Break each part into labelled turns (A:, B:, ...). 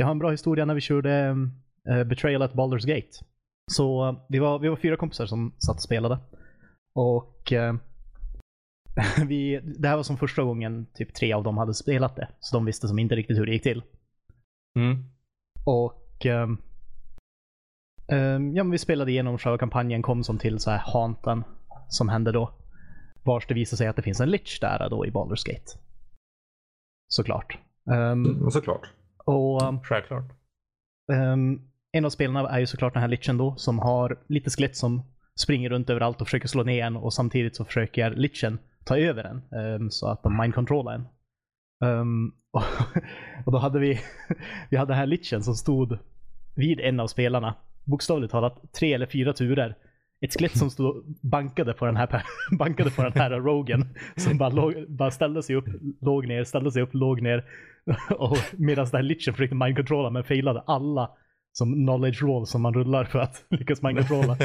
A: Jag har en bra historia när vi körde uh, Betrayal at Baldur's Gate. Så uh, vi, var, vi var fyra kompisar som satt och spelade. Och uh, vi, det här var som första gången typ tre av dem hade spelat det. Så de visste som inte riktigt hur det gick till.
B: Mm.
A: Och um, um, ja, men vi spelade igenom själva kampanjen, kom som till så här hanten som hände då. Vars det visar sig att det finns en lich där då i Baldur's Gate. Såklart. Um,
C: såklart.
A: Och um,
B: Självklart.
A: um, en av spelarna är ju såklart den här lichen då som har lite skelett som springer runt överallt och försöker slå ner en och samtidigt så försöker lichen ta över en um, så att de mindcontrollar en. Um, och, och då hade vi, vi hade den här lichen som stod vid en av spelarna, bokstavligt talat tre eller fyra turer. Ett skelett som stod bankade på den här, bankade på den här rogen. Som bara, låg, bara ställde sig upp, låg ner, ställde sig upp, låg ner. Och medan den här lichen försökte mindcontrolla men failade alla som knowledge roll som man rullar för att lyckas mindcontrolla.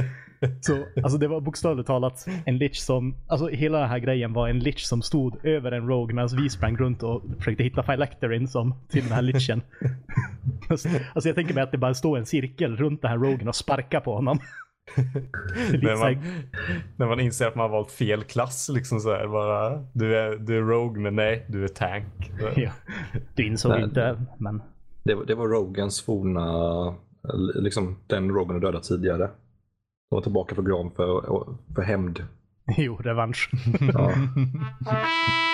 A: Så alltså det var bokstavligt talat en lich som, alltså hela den här grejen var en lich som stod över en rogue medan vi sprang runt och försökte hitta Phylacterin som till den här lichen. alltså jag tänker mig att det bara står en cirkel runt den här rogen och sparkar på honom.
B: När, man, när man inser att man har valt fel klass liksom så här, bara, du är, du är Rogue men nej, du är Tank.
A: Ja, du insåg nej, inte, men.
C: Det, var, det var Rogans forna, liksom den Rogan dödat tidigare. De var tillbaka på gran för, för hämnd.
A: Jo, revansch.
C: ja.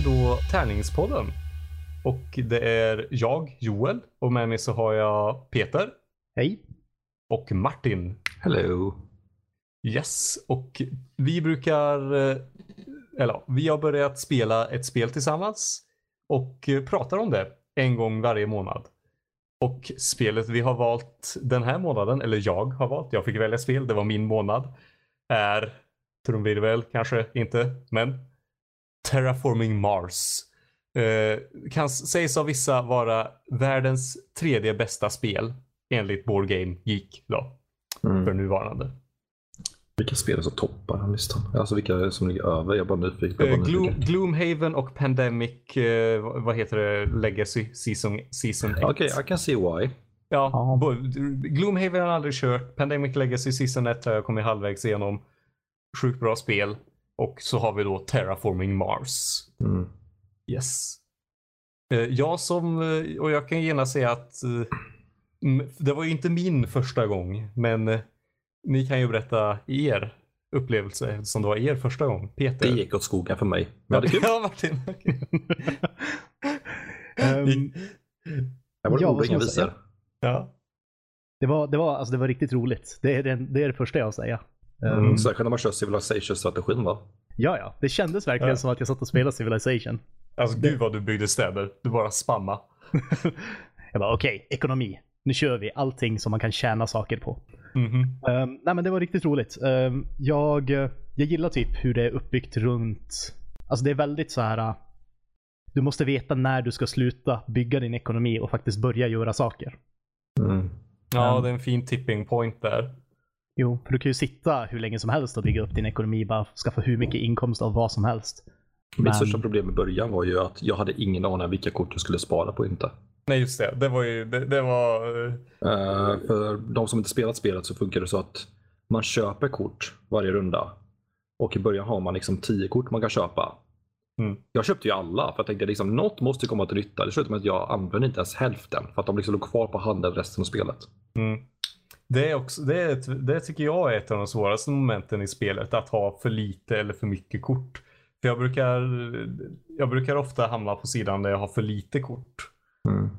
B: är då Tärningspodden. Och det är jag, Joel, och med mig så har jag Peter.
A: Hej.
B: Och Martin.
C: Hello.
B: Yes, och vi brukar, eller vi har börjat spela ett spel tillsammans och pratar om det en gång varje månad. Och spelet vi har valt den här månaden, eller jag har valt, jag fick välja spel, det var min månad, är trumvirvel kanske inte, men Terraforming Mars. Eh, kan sägs av vissa vara världens tredje bästa spel enligt Board Game Geek då. Mm. För nuvarande.
C: Vilka spel är som toppar den listan? Alltså vilka som ligger över? Jag är bara nyfiken.
B: Uh, Gloom, Gloomhaven och Pandemic, uh, vad heter det, Legacy Season, season 1.
C: Okej, okay, I can see why.
B: Ja, oh. Gloomhaven har jag aldrig kört. Pandemic Legacy Season 1 har jag kommit halvvägs igenom. Sjukt bra spel. Och så har vi då Terraforming Mars.
C: Mm.
B: Yes. Uh, jag som, och jag kan gärna säga att det var ju inte min första gång, men ni kan ju berätta er upplevelse som det var er första gång. Peter.
C: Det gick åt skogen för mig. Men det kul.
B: ja, Martin.
A: um,
C: jag var ja, inga visor.
B: Ja.
A: Det var, det, var, alltså det var riktigt roligt. Det är det, det, är det första jag har säga.
C: Mm. Um, Särskilt när man kör Civilization-strategin va?
A: Ja, ja. Det kändes verkligen ja. som att jag satt och spelade Civilization.
B: Alltså gud vad du byggde städer. Du bara spamma.
A: jag bara okej, okay, ekonomi nu kör vi allting som man kan tjäna saker på.
B: Mm -hmm.
A: um, nej men det var riktigt roligt. Um, jag, jag gillar typ hur det är uppbyggt runt, alltså det är väldigt så här. Uh, du måste veta när du ska sluta bygga din ekonomi och faktiskt börja göra saker.
C: Mm.
B: Ja, um, det är en fin tipping point där.
A: Jo, för du kan ju sitta hur länge som helst och bygga upp din ekonomi, bara skaffa hur mycket inkomst av vad som helst.
C: Mitt Men... största problem i början var ju att jag hade ingen aning om vilka kort jag skulle spara på inte.
B: Nej just det, det var ju, det, det var... Uh...
C: för de som inte spelat spelet så funkar det så att man köper kort varje runda. Och i början har man liksom tio kort man kan köpa.
B: Mm.
C: Jag köpte ju alla för jag tänkte liksom något måste komma till nytta. Det slutade med att jag använde inte ens hälften för att de liksom låg kvar på handen resten av spelet.
B: Mm. Det, är också, det, är ett, det tycker jag är ett av de svåraste momenten i spelet. Att ha för lite eller för mycket kort. För jag brukar, jag brukar ofta hamna på sidan där jag har för lite kort.
C: Mm.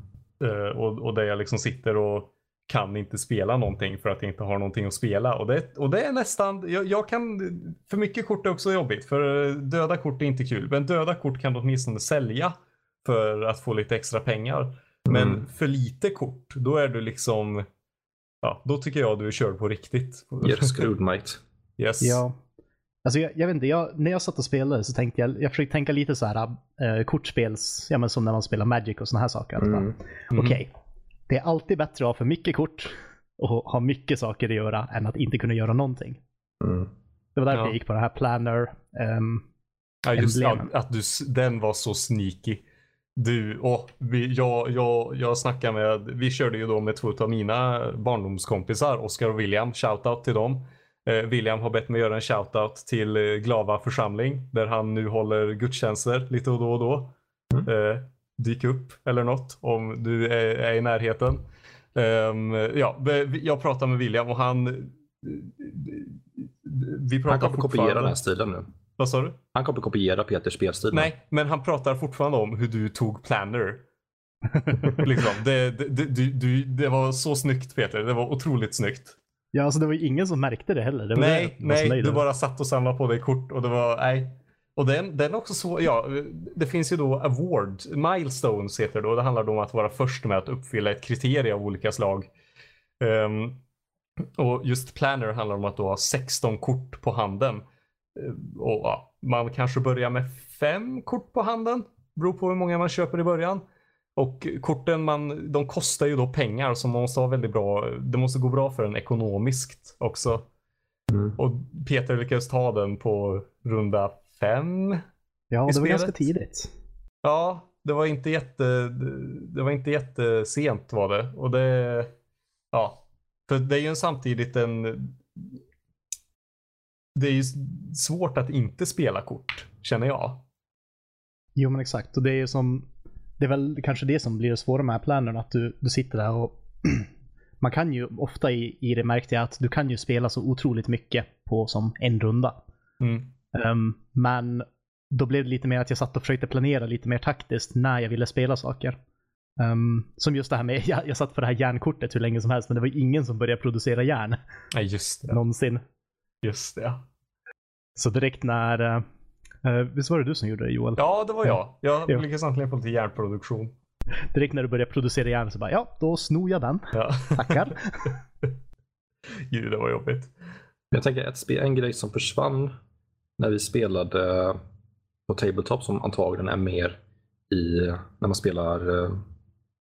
B: Uh, och, och där jag liksom sitter och kan inte spela någonting för att jag inte har någonting att spela. Och det, och det är nästan, jag, jag kan, för mycket kort är också jobbigt. För döda kort är inte kul. Men döda kort kan du åtminstone sälja för att få lite extra pengar. Men mm. för lite kort, då är du liksom, ja, då tycker jag du är körd på riktigt.
C: You're screwed mate.
B: Yes.
A: Ja. Alltså jag, jag vet inte, jag, när jag satt och spelade så tänkte jag, jag försökte tänka lite så här eh, kortspels, ja men som när man spelar Magic och såna här saker. Bara,
C: Mm.
A: Okej, det är alltid bättre att ha för mycket kort och ha mycket saker att göra än att inte kunna göra någonting.
C: Mm.
A: Det var därför
B: Ja.
A: jag gick på det här Planner. ehm,
B: Ja, just ja, att du, den var så sneaky. Du, åh, vi, jag, jag, jag snackade med, vi körde ju då med två av mina barndomskompisar, Oscar och William, shoutout till dem. Eh, William har bett mig göra en shoutout till eh, Glava församling, där han nu håller gudstjänster lite och då och då. Eh, dyk upp eller något om du är, är i närheten. Ehm, ja, vi- jag pratar med William och han, vi
C: Han
B: pratar
C: kommer kopiera den här stilen nu.
B: Vad sa du?
C: Han kommer kopiera Peters spelstil.
B: Nej, men han pratar fortfarande om hur du tog planner. liksom, det, det, du, du, det var så snyggt Peter, det var otroligt snyggt.
A: ja, alltså det var ju ingen som märkte det heller. Det var det
B: Nej, nej, du bara satt och samlade på dig kort och det var, nej. Och den, den är också så, ja, det finns ju då award, milestones heter det då. Det handlar då om att vara först med att uppfylla ett kriterie av olika slag. Ehm, och just planner handlar om att då ha 16 kort på handen. Eh, Och ja, man kanske börjar med fem kort på handen. Beror på hur många man köper i början. Och korten man, de kostar ju då pengar så man måste ha väldigt bra, det måste gå bra för en ekonomiskt också.
C: Mm.
B: Och Peter lyckades ta den på runda fem.
A: Ja, det var
B: spelet.
A: ganska tidigt.
B: Ja, det var inte jätte, det var inte jättesent var det. Och det, ja, för det är ju en samtidigt en, det är ju svårt att inte spela kort, känner jag.
A: Jo men exakt. Och det är ju som, det är väl kanske det som blir det svåra med planen, att du, du sitter där och man kan ju ofta i, i det märkte jag att du kan ju spela så otroligt mycket på som en runda.
B: Mm.
A: Ehm, men då blev det lite mer att jag satt och försökte planera lite mer taktiskt när jag ville spela saker. Ehm, som just det här med, jag, jag satt på det här järnkortet hur länge som helst, men det var ingen som började producera järn
B: Nej, just det.
A: någonsin.
B: Just det.
A: Så direkt när, eh, eh, visst var det du som gjorde det Joel?
B: Ja, det var jag. Jag
A: Ja.
B: lyckades äntligen få lite järnproduktion.
A: Direkt när du började producera järn så bara, ja, då snor jag den.
B: Ja.
A: Tackar.
B: Gud, det var jobbigt.
C: Jag tänker ett spe- en grej som försvann när vi spelade på Tabletop som antagligen är mer i när man spelar eh,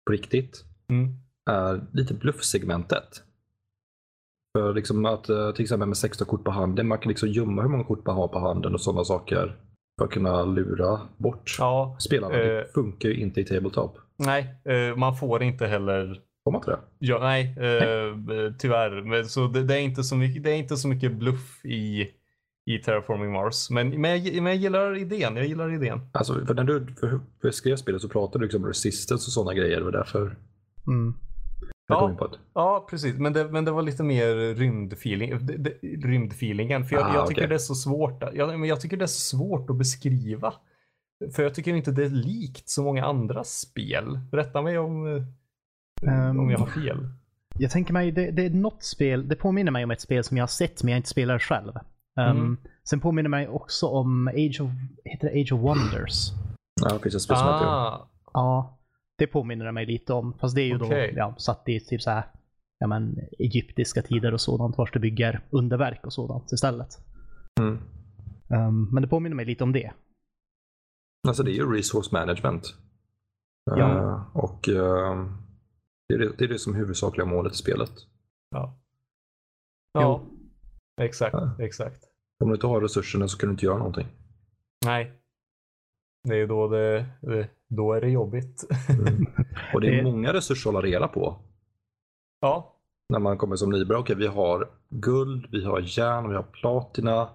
C: på riktigt
B: Mm.
C: är lite bluffsegmentet. För liksom att eh, till exempel med 16 kort på handen, man kan liksom gömma hur många kort man har på handen och sådana saker för att kunna lura bort
B: Ja,
C: spelarna.
B: eh.
C: Det funkar ju inte i Tabletop.
B: nej, eh, man får inte heller
C: Får man inte det?
B: Ja, nej, eh, tyvärr. Men, så det, det, är inte så mycket, det är inte så mycket bluff i, i Terraforming Mars. Men, men, jag, men jag gillar idén. Jag gillar idén.
C: Alltså, för när du för, för skrev spelet så pratade du liksom om resistance och sådana grejer. Det var därför
A: Mm.
B: Ja. Ja, precis. Men det, men det var lite mer rymdfeeling, det, det, rymdfeelingen. För jag,
C: Ah,
B: jag tycker
C: okej.
B: det är så svårt. Jag, men jag tycker det är så svårt att beskriva. För jag tycker inte det är likt så många andra spel. Rätta mig om,
A: Ehm,
B: om jag har fel.
A: Jag tänker mig, det, det är något spel, det påminner mig om ett spel som jag har sett men jag inte spelar själv. Um,
B: Mm.
A: Sen påminner mig också om Age of, heter det Age of Wonders?
C: Ja, ett spel som heter det.
B: Ah,
A: Ja, det påminner mig lite om. Fast det är ju
B: Okej.
A: då ja, satt i typ så här, ja, men, egyptiska tider och sådant, vars du bygger underverk och sådant istället.
C: Mm.
A: Um, men det påminner mig lite om det.
C: Alltså det är ju resource management.
A: Ja.
C: Eh, och eh, det, är det, det är det som är huvudsakliga målet i spelet.
B: ja. Ja, exakt,
C: Ja.
B: exakt.
C: Om du inte har resurserna så kan du inte göra någonting.
B: Nej. Det är då det, det då är det jobbigt.
C: Mm. Och det är många resurser att hålla reda på.
B: ja,
C: När man kommer som nybörjare. Okej, vi har guld, vi har järn, vi har platina,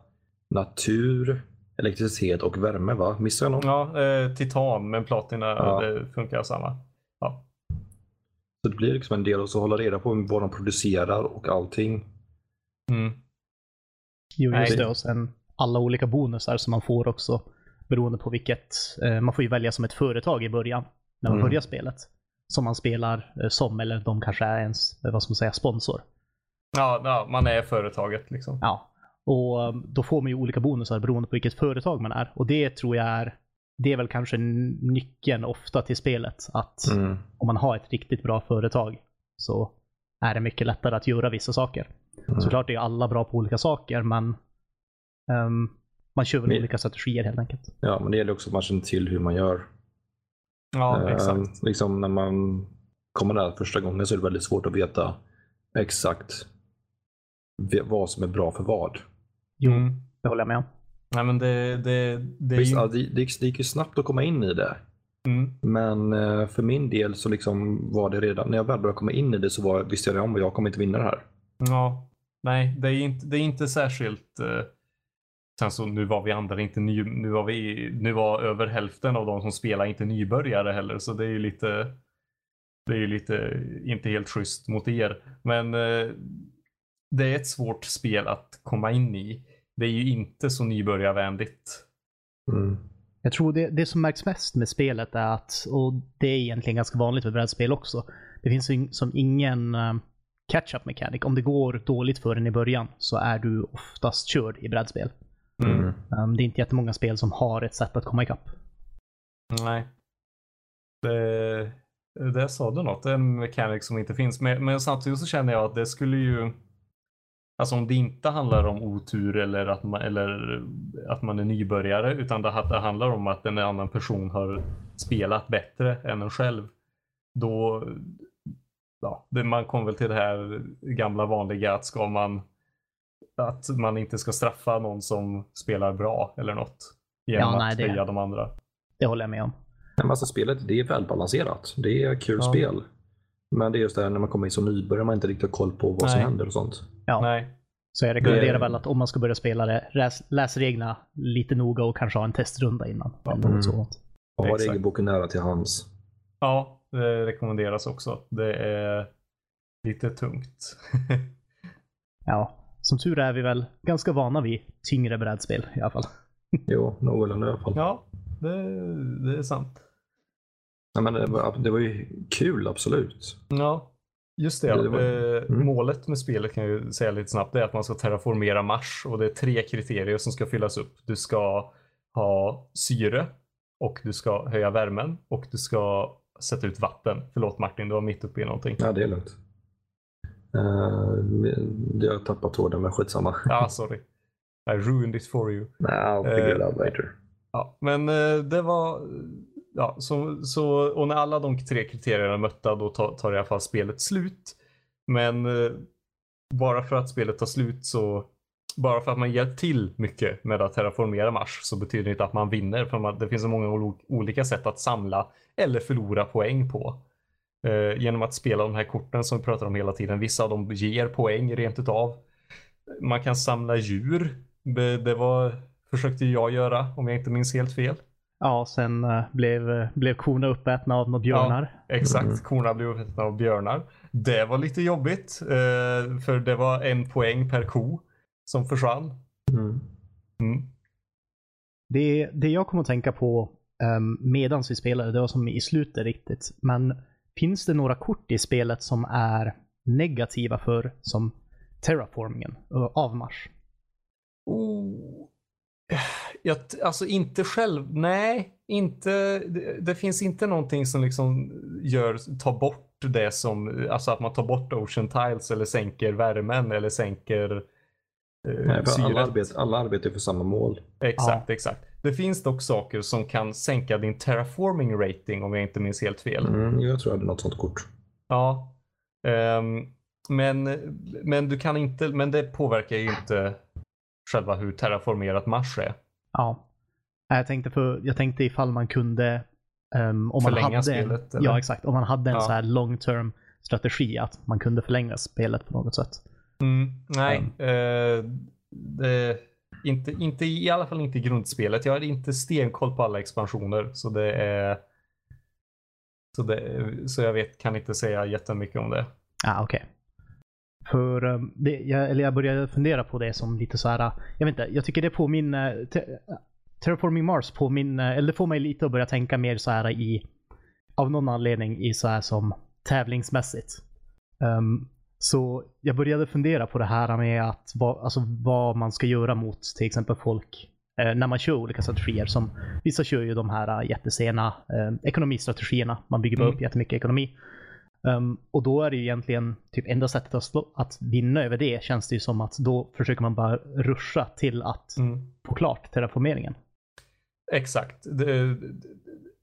C: natur, elektricitet och värme va? Missar jag något?
B: ja eh, titan men platina
C: Ja.
B: det funkar samma. Ja.
C: Så det blir liksom en del att hålla reda på vad de producerar och allting.
B: Mm.
A: Jo, just
B: Nej.
A: det. Och sen alla olika bonusar som man får också beroende på vilket. Eh, man får ju välja som ett företag i början när man
C: Mm.
A: börjar spelet. Som man spelar eh, som, eller de kanske är ens, eh, vad ska man säga, sponsor.
B: Ja, ja, man är företaget liksom.
A: Ja. Och då får man ju olika bonusar beroende på vilket företag man är. Och det tror jag är, det är väl kanske nyckeln ofta till spelet. Att
C: Mm.
A: om man har ett riktigt bra företag så är det mycket lättare att göra vissa saker.
C: Mm.
A: Såklart är ju alla bra på olika saker, men Um, man kör väl
C: Men-
A: olika strategier helt enkelt.
C: Ja, men det gäller också att man känner till hur man gör.
B: Ja,
C: Eh,
B: exakt.
C: Liksom när man kommer där första gången så är det väldigt svårt att veta exakt vad som är bra för vad.
A: Jo,
B: Mm.
A: det håller jag med om.
B: Nej, men det, det, det är
C: Visst,
B: ju...
C: ja, det, det, gick- det gick ju snabbt att komma in i det.
B: Mm.
C: Men eh, för min del så liksom var det redan, när jag väl började komma in i det så var, visste jag om att jag kommer inte vinna det här.
B: Ja, nej, det är inte, det är inte särskilt. Sen så nu var vi andra inte ny, nu var vi, nu var över hälften av de som spelar inte nybörjare heller, så det är ju lite, det är ju lite inte helt schysst mot er. Men eh, det är ett svårt spel att komma in i. Det är ju inte så nybörjarvänligt.
C: Mm.
A: Jag tror det, det som märks mest med spelet är att, och det är egentligen ganska vanligt med brädspel också, det finns ju som ingen eh, catch-up mechanic. Om det går dåligt för en i början så är du oftast körd i brädspel.
B: Mm.
A: Um, det är inte jättemånga spel som har ett sätt att komma ikapp.
B: Nej. Det, det sa du något. Det är en mekanik som inte finns. Men, men samtidigt så känner jag att det skulle ju... Alltså om det inte handlar om otur eller att man, eller att man är nybörjare utan det, det handlar om att en annan person har spelat bättre än en själv. Då... Ja, det, man kommer väl till det här gamla vanliga att ska man att man inte ska straffa någon som spelar bra eller något genom
A: Ja, nej,
B: att
A: det-
B: höja de andra.
A: Det håller jag med om.
C: Nej, men alltså spelet det är välbalanserat. Det är kul
B: Ja.
C: spel. Men det är just det här när man kommer in som nybörjare man inte riktigt har koll på vad som
B: Nej.
C: händer och sånt.
A: Ja.
B: Nej,
A: Så jag rekommenderar
B: Det-
A: väl att om man ska börja spela det, läs, läs reglerna lite noga och kanske ha en testrunda innan. Eller
C: Mm.
A: något sånt.
C: Och ha regelboken nära till hands.
B: Ja, det rekommenderas också. Det är lite tungt.
A: Ja, som tur är vi väl ganska vana vid tyngre brädspel i alla fall.
C: Jo, någorlunda i alla fall.
B: ja, det, det är sant.
C: Ja, men det, var, det var ju kul, absolut.
B: Ja, just det. Ja.
C: Det var-
B: Eh,
C: mm.
B: Målet med spelet kan jag ju säga lite snabbt. Det är att man ska terraformera Mars och det är tre kriterier som ska fyllas upp. Du ska ha syre och du ska höja värmen och du ska sätta ut vatten. Förlåt Martin, du var mitt uppe i någonting.
C: Ja, det är lugnt. Uh, jag har tappat tråden, men skitsamma.
B: Ah, sorry. I ruined it for you.
C: I'll figure it
B: Eh,
C: out later.
B: Ja, men eh, det var... Ja, så, så, och när alla de tre kriterierna är mötta då tar, tar i alla fall spelet slut. Men eh, bara för att spelet tar slut så... Bara för att man hjälpt till mycket med att terraformera Mars så betyder det inte att man vinner. För man, det finns så många olika sätt att samla eller förlora poäng på. Eh, genom att spela de här korten som vi pratar om hela tiden. Vissa av dem ger poäng rent utav. Man kan samla djur. Det, det var, försökte jag göra om jag inte minns helt fel.
A: Ja, sen eh, blev, blev korna uppätna av några björnar.
B: Exakt,
C: Mm.
B: korna blev uppätna av björnar. Det var lite jobbigt, eh, för det var en poäng per ko som försvann.
C: Mm.
B: Mm.
A: Det, det jag kom att tänka på um, medan vi spelade, det var som i slutet riktigt. Men finns det några kort i spelet som är negativa för som terraformingen av Mars?
B: Oh. Jag, alltså inte själv, nej, inte, det, det finns inte någonting som liksom gör, tar bort det som, alltså att man tar bort ocean tiles eller sänker värmen eller sänker eh,
C: Nej, för alla,
B: syret.
C: arbetar, alla arbetar för samma mål.
B: Exakt, exakt. Det finns dock saker som kan sänka din terraforming rating om jag inte minns helt fel.
C: Mm, jag tror jag hade något sånt kort.
B: Ja. Ehm, men, men du kan inte, men det påverkar ju inte själva hur terraformerat Mars är.
A: Ja. Jag tänkte, för, jag tänkte ifall man kunde ehm, om man
B: Förlänga
A: hade,
B: spelet, eller?
A: Ja, exakt. Om man hade en
B: Ja.
A: så här long term strategi att man kunde förlänga spelet på något sätt.
B: Mm, nej, eh, det, inte, inte, i alla fall inte i grundspelet. Jag har inte stenkoll på alla expansioner så det är så, det, så jag vet, kan inte säga jättemycket om det.
A: Ah, okej. För um, det, jag, eller jag började fundera på det som lite så här. Eh, jag vet inte, jag tycker det påminner, te, Terraforming Mars påminner, eller det får mig lite att börja tänka mer så här i, av någon anledning i så här som tävlingsmässigt. Um, så jag började fundera på det här med att vad, alltså vad man ska göra mot till exempel folk eh, när man kör olika strategier. Som, vissa kör ju de här eh, jättesena eh, ekonomistrategierna. Man bygger bara
B: Mm.
A: upp jättemycket ekonomi. Um, och då är det ju egentligen typ enda sättet att, slå, att vinna över det känns det ju som att då försöker man bara ruscha till att
B: Mm.
A: få klart terraformeringen.
B: Exakt. Det,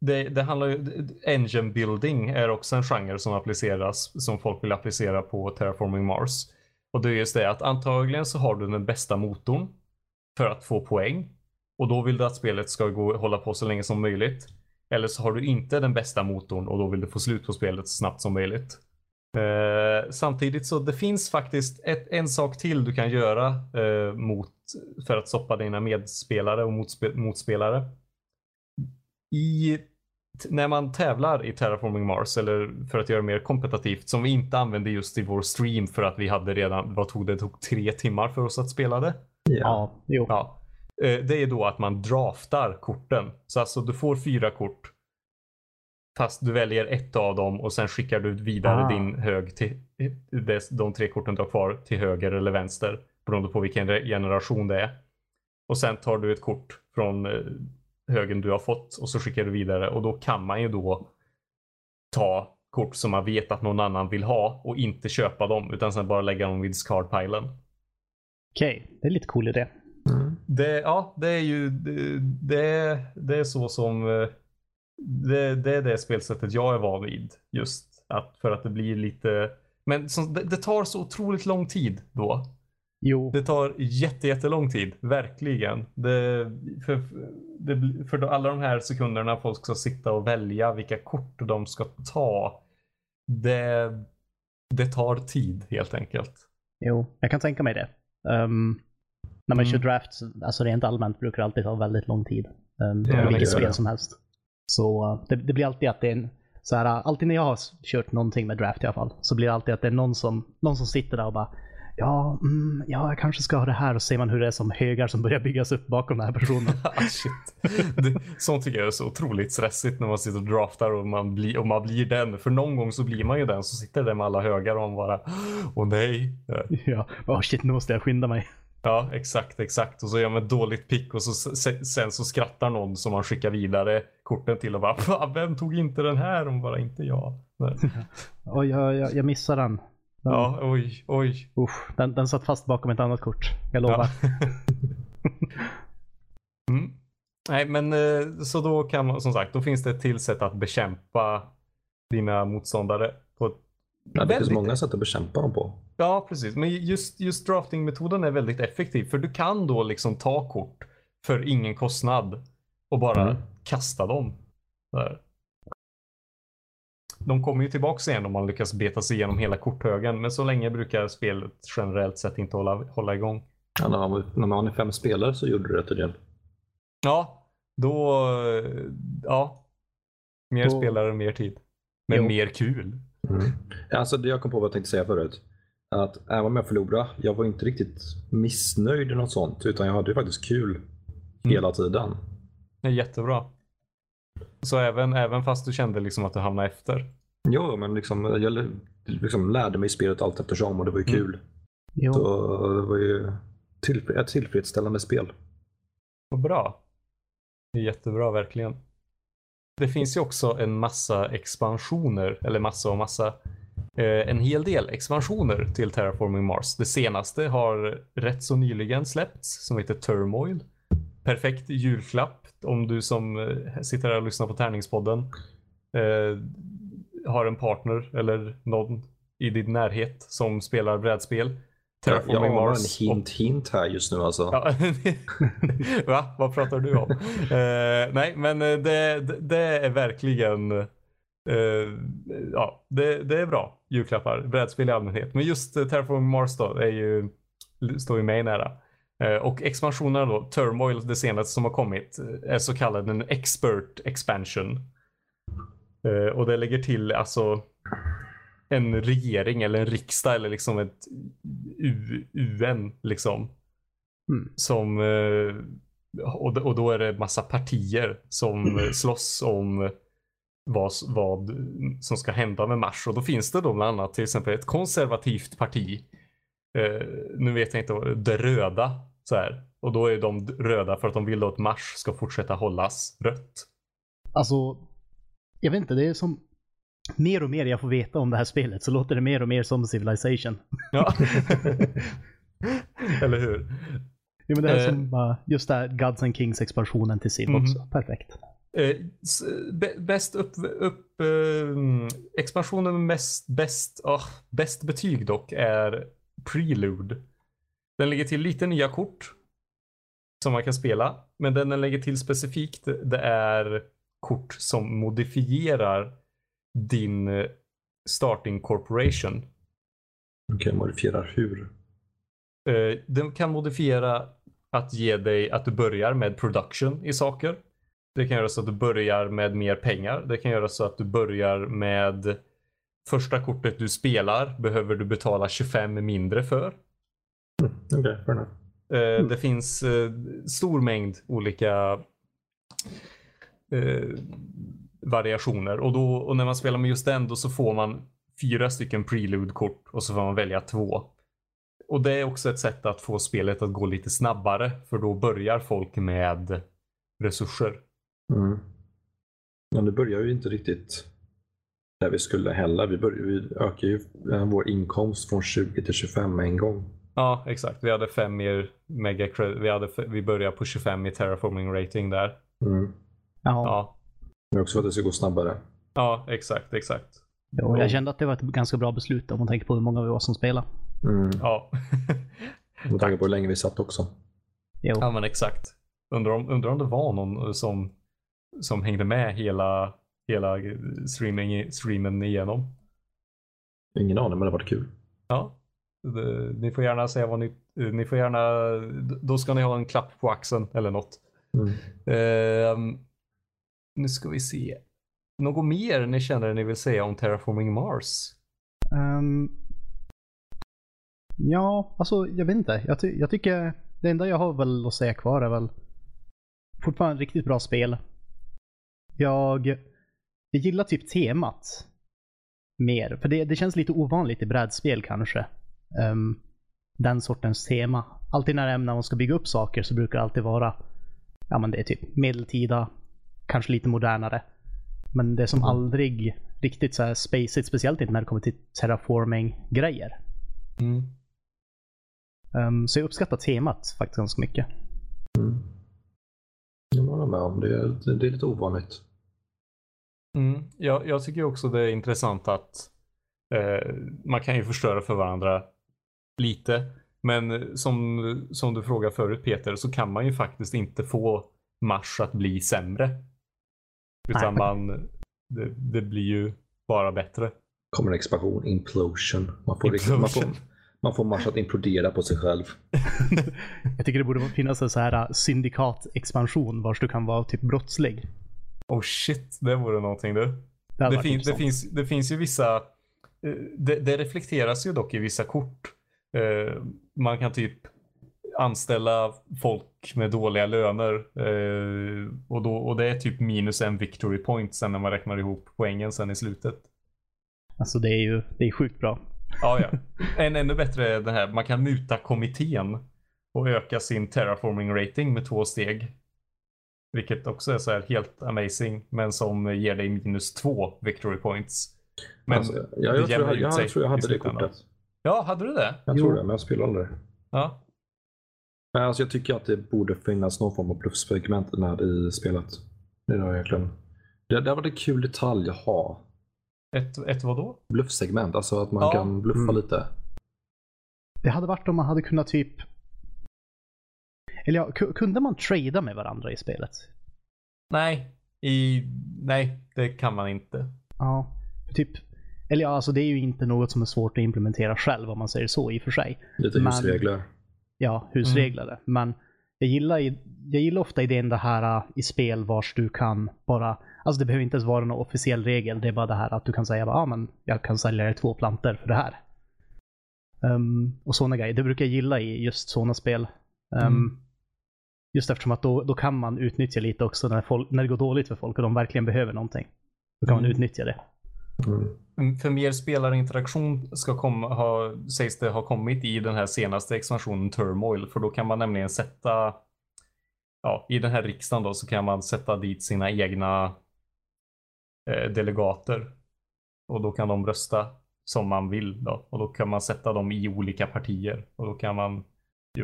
B: det, det handlar ju, engine building är också en genre som appliceras, som folk vill applicera på Terraforming Mars. Och det är just det att antagligen så har du den bästa motorn för att få poäng. Och då vill du att spelet ska gå, hålla på så länge som möjligt. Eller så har du inte den bästa motorn och då vill du få slut på spelet så snabbt som möjligt. Eh, samtidigt så det finns faktiskt ett, en sak till du kan göra eh, mot, för att stoppa dina medspelare och motspe, motspelare. I, när man tävlar i Terraforming Mars eller för att göra det mer kompetitivt som vi inte använde just i vår stream för att vi hade redan, vad tog det, det tog tre timmar för oss att spela det.
C: Ja.
A: Ja, jo.
B: Ja. Eh, Det är då att man draftar korten. Så alltså du får fyra kort. Fast du väljer ett av dem och sen skickar du vidare
A: Ah.
B: din hög till de tre korten du har kvar till höger eller vänster. Beroende på vilken generation det är. Och sen tar du ett kort från eh, högen du har fått och så skickar du vidare och då kan man ju då ta kort som man vet att någon annan vill ha och inte köpa dem utan sen bara lägga dem vid discardpilen.
A: Okej, det är lite cool idé.
C: Mm.
B: Det, ja, det är ju det, det, det är så som eh, det, det är det spelsättet jag är van vid. Just att för att det blir lite men som, det, det tar så otroligt lång tid då.
A: Jo,
B: Det tar jätte, jättelång tid, verkligen. Det, för, det, för alla de här sekunderna folk ska sitta och välja vilka kort de ska ta. Det, det tar tid helt enkelt.
A: jo, jag kan tänka mig det. Um, när man
B: Mm.
A: kör draft, alltså rent allmänt brukar det alltid ta väldigt lång tid. Um,
B: Ja,
A: vilket spel som helst. Så uh, det, det blir alltid att det är en, så här, uh, alltid när jag har kört någonting med draft i alla fall, så blir det alltid att det är någon som, någon som sitter där och bara Ja, mm, ja, jag kanske ska ha det här och ser man hur det är som högar som börjar byggas upp bakom den här personen.
B: Ah, Shit. Det, sånt tycker jag är så otroligt stressigt när man sitter och draftar och man, blir, och man blir den. För någon gång så blir man ju den som sitter där med alla högar och man bara Åh nej.
A: ja, oh shit, nu måste jag skynda mig.
B: Ja, exakt, exakt. Och så gör man ett dåligt pick och så, se- sen så skrattar någon som man skickar vidare korten till och bara "Va, Vem tog inte den här? Och bara inte jag.
A: Oj, jag, jag, jag missade den. Den
B: Ja, oj, oj.
A: Usch, den, den satt fast bakom ett annat kort. Jag lovar.
B: Ja. mm. Nej, men eh, så då kan man som sagt, då finns det ett till sätt att bekämpa dina motståndare på ett
C: Ja, det finns
B: väldigt
C: många sätt att bekämpa dem på.
B: Ja, precis. Men just, just draftingmetoden är väldigt effektiv. För du kan då liksom ta kort för ingen kostnad och bara
C: Mm.
B: kasta dem. Där. De kommer ju tillbaka igen om man lyckas beta sig igenom hela korthögen. Men så länge brukar spelet generellt sett inte hålla, hålla igång.
C: Ja, när, man, när man är fem spelare så gjorde det tydligen.
B: Ja, då... Ja. Mer
A: Då-
B: spelare, mer tid. Men
A: Jo.
B: mer kul.
C: Mm. Alltså, det jag kom på vad jag tänkte säga förut. Att även om jag förlorade, jag var inte riktigt missnöjd eller något sånt. Utan jag hade ju faktiskt kul hela tiden.
B: Det är jättebra. Så även, även fast du kände liksom att du hamnade efter.
C: Jo, men liksom, jag liksom lärde mig spelet allt eftersom och det var ju
B: Mm.
C: kul.
A: Jo.
C: Så det var ju till, ett tillfredsställande spel.
B: Vad bra. Det är jättebra verkligen. Det finns ju också en massa expansioner, eller massa och massa. Eh, en hel del expansioner till Terraforming Mars. Det senaste har rätt så nyligen släppts som heter Turmoil. Perfekt julklapp om du som eh, sitter här och lyssnar på Tärningspodden eh, har en partner eller någon i din närhet som spelar brädspel.
C: Jag, anar
B: Mars
C: en
B: och-
C: hint, hint här just nu alltså.
B: Ja. Va? Vad pratar du om? Eh, nej, men eh, det, det, är verkligen eh, ja, det, det är bra julklappar. Brädspel i allmänhet. Men just uh, Terraforming Mars då är ju, står ju mig nära. Eh, och expansionerna då, Turmoil, det senaste som har kommit, eh, är så kallad en expert expansion. Eh, och det lägger till alltså en regering eller en riksdag eller liksom ett UN liksom.
A: Mm.
B: Som, och, då är det massa partier som eh, slåss om vad, vad som ska hända med Mars. Och då finns det då bland annat till exempel ett konservativt parti. Eh, nu vet jag inte, det röda. Så här. Och då är de röda för att de vill att Mars ska fortsätta hållas rött.
A: Alltså, jag vet inte, det är som... mer och mer jag får veta om det här spelet så låter det mer och mer som Civilization.
B: Ja. Eller hur?
A: Jo, men det här
B: Eh.
A: som bara, just det här Gods and Kings expansionen till Civ
B: Mhm.
A: också. Perfekt.
B: Eh, bäst upp, upp eh, expansionen med mest, bäst, ah, bäst betyg dock är Prelude. Den lägger till lite nya kort som man kan spela. Men den den lägger till specifikt det är kort som modifierar din eh, starting corporation.
C: Okej, modifierar hur?
B: Eh, Den kan modifiera att ge dig att du börjar med production i saker. Det kan göra så att du börjar med mer pengar. Det kan göra så att du börjar med första kortet du spelar behöver du betala 25 mindre för.
C: Mm, Okej, fair enough.
B: Eh, Det finns eh, stor mängd olika eh, variationer och, då, och när man spelar med just den då så får man fyra stycken prelude-kort och så får man välja två. Och det är också ett sätt att få spelet att gå lite snabbare för då börjar folk med resurser.
C: Mm. Men det börjar ju inte riktigt där vi skulle heller. Vi, börjar, vi ökar ju eh, vår inkomst från 20 till 25 en gång.
B: Ja, exakt. Vi hade fem mer mega vi, hade, vi började på 25 i terraforming rating där.
C: Mm.
A: Ja,
B: Ja,
C: Men också för att det ska gå snabbare.
B: ja exakt, exakt.
A: jo, jag kände att det var ett ganska bra beslut om man tänker på hur många vi var som spelade.
C: Mm.
B: Ja.
C: Med tanke på hur länge vi satt också.
A: Jo.
B: Ja men exakt. Undrar om, undrar om det var någon som, som hängde med hela, hela streaming, streamen igenom.
C: Ingen aning, men det har varit kul.
B: Ja. Det, ni får gärna säga vad ni, ni får gärna, då ska ni ha en klapp på axeln eller något.
C: Mm.
B: Ehm, nu ska vi se. Något mer ni känner ni vill säga om Terraforming Mars?
A: Ehm, ja, alltså jag vet inte. Jag, ty- jag tycker det enda jag har väl att säga kvar är väl fortfarande riktigt bra spel. Jag, jag gillar typ temat mer. För det, det känns lite ovanligt i brädspel kanske. Ehm, den sortens tema. Alltid när, man ska bygga upp saker så brukar det alltid vara ja men det är typ medeltida, kanske lite modernare. Men det är som
C: Mm.
A: aldrig riktigt så här spacigt, speciellt inte när det kommer till terraforming-grejer.
B: Mm.
A: Ehm, så jag uppskattar temat faktiskt ganska mycket.
C: Mm. Jag håller med om det. Är, det är lite ovanligt.
B: Mm. Jag, jag tycker också det är intressant att eh, man kan ju förstöra för varandra lite. Men som, som du frågade förut Peter så kan man ju faktiskt inte få Mars att bli sämre. Utan
A: Nej.
B: man, det, det blir ju bara bättre.
C: kommer en expansion, implosion. Man får, liksom, man får,
B: Implosion.
C: man får Mars att implodera på sig själv.
A: Jag tycker det borde finnas en så här uh, syndikat-expansion vars du kan vara typ brottslig.
B: Oh shit, det vore någonting du.
A: Det,
B: Det, fin, det, finns, det finns ju vissa, eh, det, det reflekteras ju dock i vissa kort. Eh, Man kan typ anställa folk med dåliga löner eh, och, då, och det är typ minus en victory point sen när man räknar ihop poängen sen i slutet.
A: Alltså det är ju det är sjukt bra.
B: Ja, ja. En ännu bättre är den här, man kan muta kommittén och öka sin terraforming rating med två steg. Vilket också är så här helt amazing, men som ger dig minus två victory points. Men
C: alltså,
B: det
C: ja, jag, tror jag, jag,
B: sig
C: tror jag hade det kortet.
B: Ja, hade du det?
C: Jag
A: Jo.
C: tror det, men jag spelar aldrig.
B: Ja.
C: Men alltså, jag tycker att det borde finnas någon form av bluffsegment med i spelet. Det är det verkligen. Det, det var en kul detalj att ha.
B: Ett, ett vadå?
C: Bluffsegment, alltså att man
B: Ja.
C: kan bluffa
A: Mm.
C: lite.
A: Det hade varit om man hade kunnat typ... Eller ja, ku- kunde man trada med varandra i spelet?
B: Nej, i, nej, det kan man inte.
A: Ja, typ... Eller ja, alltså det är ju inte något som är svårt att implementera själv om man säger så i och för sig.
C: Lite
A: Men-
C: husregler.
A: Ja, husreglade. Men jag gillar, jag gillar ofta idén det här uh, i spel vars du kan bara... Alltså det behöver inte ens vara någon officiell regel. Det är bara det här att du kan säga ja ah, men jag kan sälja dig två plantor för det här. Um, och sådana grejer. Det brukar jag gilla i just sådana spel. Um,
B: Mm.
A: Just eftersom att då, då kan man utnyttja lite också när, folk, när det går dåligt för folk och de verkligen behöver någonting. Då kan man
B: Mm.
A: utnyttja det.
C: Mm.
B: För mer spelarinteraktion ska komma, ha, sägs det ha kommit i den här senaste expansionen Turmoil. För då kan man nämligen sätta, ja, i den här riksdagen då så kan man sätta dit sina egna eh, delegater. och då kan de rösta som man vill då. Och då kan man sätta dem i olika partier och då kan man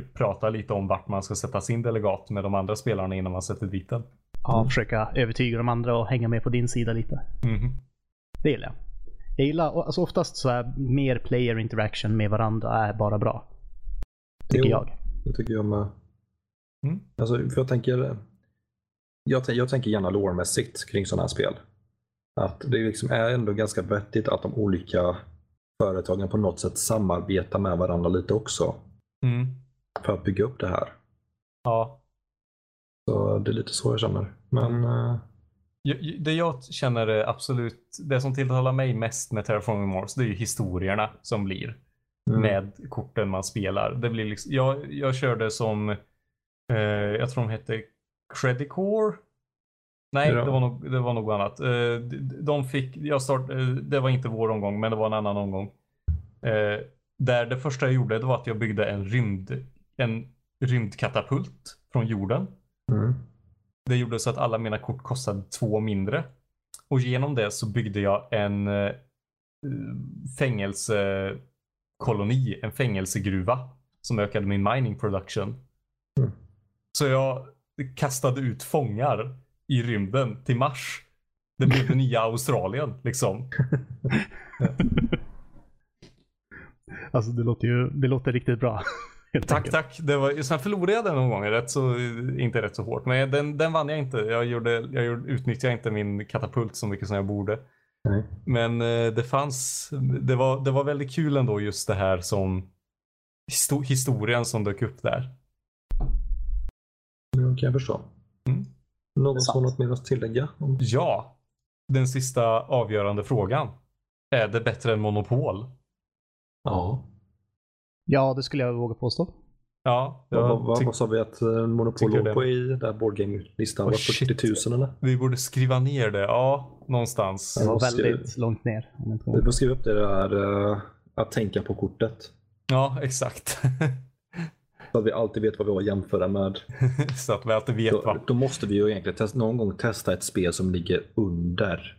B: prata lite om vart man ska sätta sin delegat med de andra spelarna innan man sätter dit den.
A: Ja, försöka övertyga de andra och hänga med på din sida lite.
B: Mhm.
A: Det gillar jag. Jag gillar, alltså oftast så är mer player interaction med varandra är bara bra. Tycker
C: Jo.
A: jag.
C: Det tycker jag med.
B: Mm.
C: Alltså, för jag tänker jag, jag tänker gärna lårmässigt kring sådana här spel. Att det liksom är ändå ganska vettigt att de olika företagen på något sätt samarbetar med varandra lite också.
B: Mm.
C: För att bygga upp det här.
B: Ja,
C: Så det är lite så jag känner. Men
B: Ju- Det jag känner är absolut, det som tilltalar mig mest med Terraforming Mars, det är ju historierna som blir
C: mm,
B: med korten man spelar. Det blir liksom, jag, jag körde som, eh, jag tror de hette Credicore. Nej,
C: Ja.
B: det, var nog, det var något annat. Eh, de, fick, jag start, eh, det var inte vår omgång, men det var en annan omgång. Där det första jag gjorde, det var att jag byggde en rymd, en rymdkatapult från jorden.
C: mm,
B: Det gjorde så att alla mina kort kostade två mindre. Och genom det så byggde jag en eh, fängelsekoloni, en fängelsegruva som ökade min mining production.
C: Mm.
B: Så jag kastade ut fångar i rymden till Mars. Det blev det nya Australien liksom.
A: Alltså det låter ju det låter riktigt bra. Helt
B: Tack,
A: enkelt.
B: tack. Det var, sen förlorade jag den någon gång, rätt så, inte rätt så hårt. Men den, den vann jag inte. Jag, gjorde, jag gjorde, utnyttjade inte min katapult så mycket som jag borde.
C: nej.
B: Men eh, det fanns, det var, det var väldigt kul ändå just det här som histo- historien som dök upp där.
C: Det kan jag förstå.
B: Mm.
C: Någon som har något mer att tillägga? Om...
B: Ja, den sista avgörande frågan. Är det bättre än Monopol?
C: Ja.
A: Ja, det skulle jag våga påstå.
B: Ja,
C: Vad,
B: jag
C: vad, vad, sa vi att Monopol låg
B: det.
C: på i den där boardgame-listan?
B: Oh,
C: Var
B: shit.
C: 40 000 eller?
B: vi borde skriva ner det. Ja, någonstans.
A: Det var väldigt långt ner.
C: Vi får skriva upp det där eh, att tänka på kortet.
B: Ja, exakt.
C: Så att vi alltid vet vad vi har att jämföra med.
B: så att vi alltid vet
C: Då,
B: vad.
C: då måste vi ju egentligen test, någon gång testa ett spel som ligger under.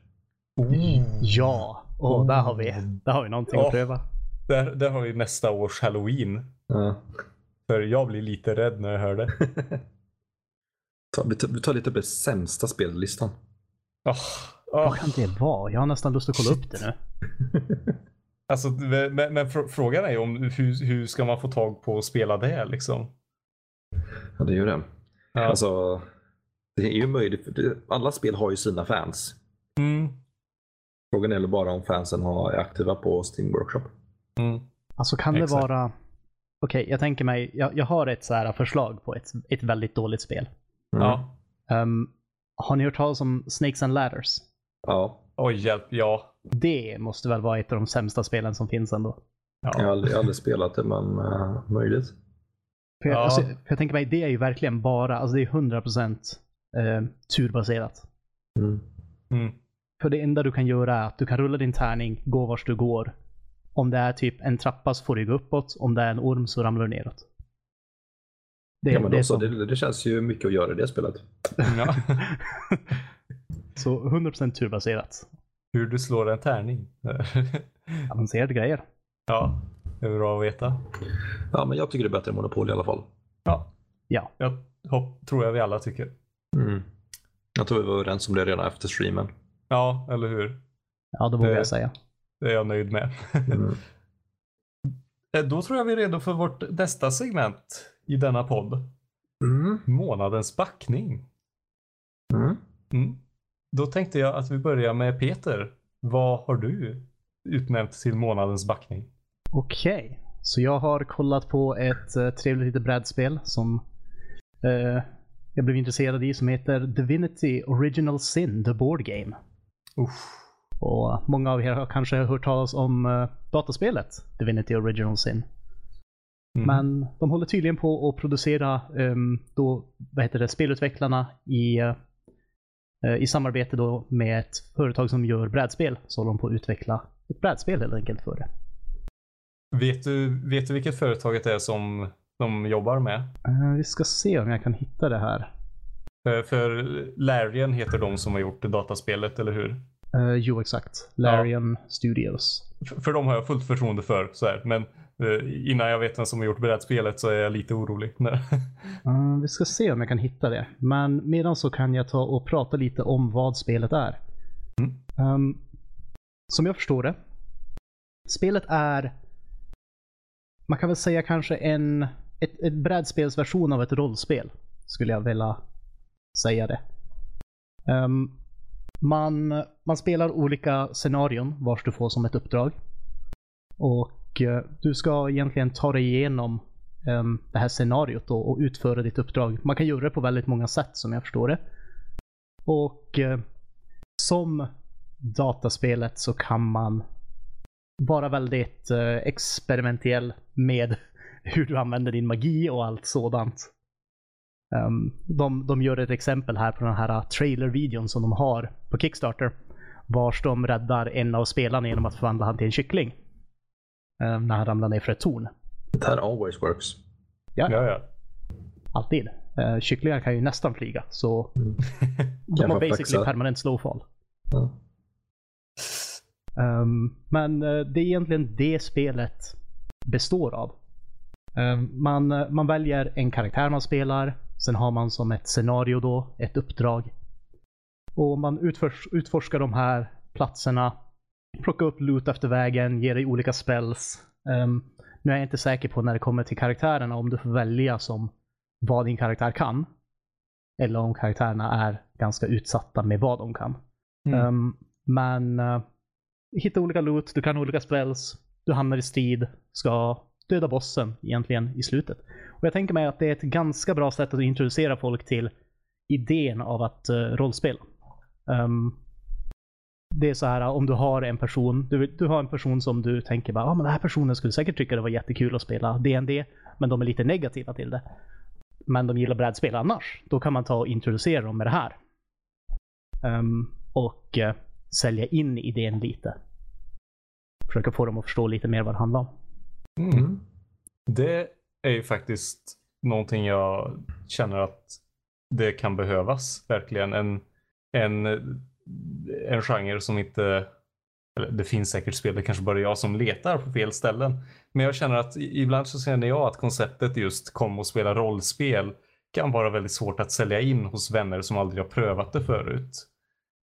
A: Ja, åh, där har vi, där har vi någonting
B: Ja.
A: att pröva.
B: Där, där har vi nästa års halloween.
C: Ja.
B: För jag blir lite rädd när jag hör det.
C: Ta, vi, tar, vi tar lite på det sämsta spellistan.
B: Oh,
A: Vad kan det vara? Jag har nästan lust att kolla upp det nu.
B: Alltså, men, men fr- frågan är ju om hur, hur ska man få tag på att spela det liksom?
C: Ja, det är ju det.
B: Ja.
C: Alltså, det är ju möjligt. för det- Alla spel har ju sina fans.
B: Mm,
C: Frågan är bara om fansen har, är aktiva på Steam Workshop.
B: Mm,
A: Alltså kan det
B: Exakt.
A: vara... Okej, jag tänker mig, jag, jag har ett så här förslag på ett, ett väldigt dåligt spel.
C: Mm.
B: Ja.
A: Ehm, har ni hört talas om Snakes and Ladders?
C: ja.
B: Oj, hjälp. Ja.
A: Det måste väl vara ett av de sämsta spelen som finns ändå.
C: Jag har
B: ja.
C: aldrig, jag har aldrig spelat det, men uh, möjligt.
A: För jag,
B: Ja.
A: alltså, för jag tänker mig, det är ju verkligen bara, alltså det är 100% eh, turbaserat.
C: Mm.
B: Mm.
A: För det enda du kan göra är att du kan rulla din tärning, gå vars du går. Om det är typ en trappa så får du gå uppåt, om det är en orm så ramlar du neråt. Det,
C: Ja, men
A: det är
C: då, så,
A: så.
C: det, det känns ju mycket att göra i det spelet.
B: Ja.
A: så 100% turbaserat.
B: Hur du slår en tärning.
A: Avancerade grejer.
B: ja, det är bra att veta.
C: Ja, men jag tycker det är bättre än Monopol i alla fall.
B: Ja,
A: Ja.
B: jag hopp, tror jag vi alla tycker.
C: Mm. Jag tror vi var överens om det redan efter streamen.
B: Ja, eller hur?
A: Ja, det vågar
B: Det-
A: jag säga.
B: Det är jag nöjd med.
C: Mm.
B: Eh, Då tror jag vi är redo för vårt nästa segment i denna podd.
C: Mm.
B: Månadens backning.
C: Mm.
B: Mm. Då tänkte jag att vi börjar med Peter. Vad har du utnämnt till månadens backning?
A: Okej, så jag har kollat på ett uh, trevligt litet brädspel som eh, jag blev intresserad i som heter Divinity Original Sin, The Board Game.
B: Uff.
A: Och många av er har kanske hört talas om uh, dataspelet Divinity Original Sin.
B: Mm.
A: Men de håller tydligen på att producera ehm, då, vad heter det, spelutvecklarna i, eh, eh, i samarbete då med ett företag som gör brädspel. Så håller de på att utveckla ett brädspel helt enkelt för det.
B: Vet, du, vet du vilket företaget det är som de jobbar med?
A: Eh, vi ska se om jag kan hitta det här.
B: För, för Larian heter de som har gjort dataspelet, eller hur?
A: Uh, jo, exakt. Larian Studios.
B: För, för dem har jag fullt förtroende för. Så här. Men uh, innan jag vet vem som har gjort brädspelet så är jag lite orolig.
A: uh, vi ska se om jag kan hitta det. Men medan så kan jag ta och prata lite om vad spelet är. Mm. Um, som jag förstår det. Spelet är man kan väl säga kanske en ett, ett brädspelsversion av ett rollspel. Skulle jag vilja säga det. Um, man, man spelar olika scenarion vars du får som ett uppdrag. Och eh, du ska egentligen ta dig igenom um, det här scenariot och, och, utföra ditt uppdrag. Man kan göra det på väldigt många sätt som jag förstår det. Och uh, som dataspelet så kan man vara väldigt uh, experimentell med hur du använder din magi och allt sådant. Um, de, de gör ett exempel här på den här trailer-videon som de har på Kickstarter. Vars de räddar en av spelarna genom att förvandla han till en kyckling. Um, när han ramlar ner för ett torn.
C: That always works.
B: Ja, ja. ja.
A: Alltid. Uh, kycklingar kan ju nästan flyga så mm. de har basically flexa. permanent slowfall. Ja. Um, men uh, det är egentligen det spelet består av. Um, man, man väljer en karaktär man spelar Sen har man som ett scenario då, ett uppdrag. Och man utfors utforskar de här platserna, plockar upp loot efter vägen, ger dig olika spells. Um, nu är jag inte säker på när det kommer till karaktärerna om du får välja som vad din karaktär kan. Eller om karaktärerna är ganska utsatta med vad de kan. Mm. Um, men uh, hitta olika loot, du kan olika spells, du hamnar i strid, ska döda bossen egentligen i slutet. Och jag tänker mig att det är ett ganska bra sätt att introducera folk till idén av att uh, rollspela. Um, det är så här om du har en person, du, du har en person som du tänker bara, ah, men den här personen skulle säkert tycka det var jättekul att spela DND, men de är lite negativa till det. Men de gillar brädspel annars. Då kan man ta och introducera dem med det här. Um, och uh, sälja in idén lite. Försöka få dem att förstå lite mer vad det handlar om.
B: Mm. Det är ju faktiskt någonting jag känner att det kan behövas verkligen. En, en, en genre som inte det finns säkert spel, det kanske bara är jag som letar på fel ställen. Men jag känner att ibland så känner jag att konceptet just kom och spela rollspel kan vara väldigt svårt att sälja in hos vänner som aldrig har prövat det förut.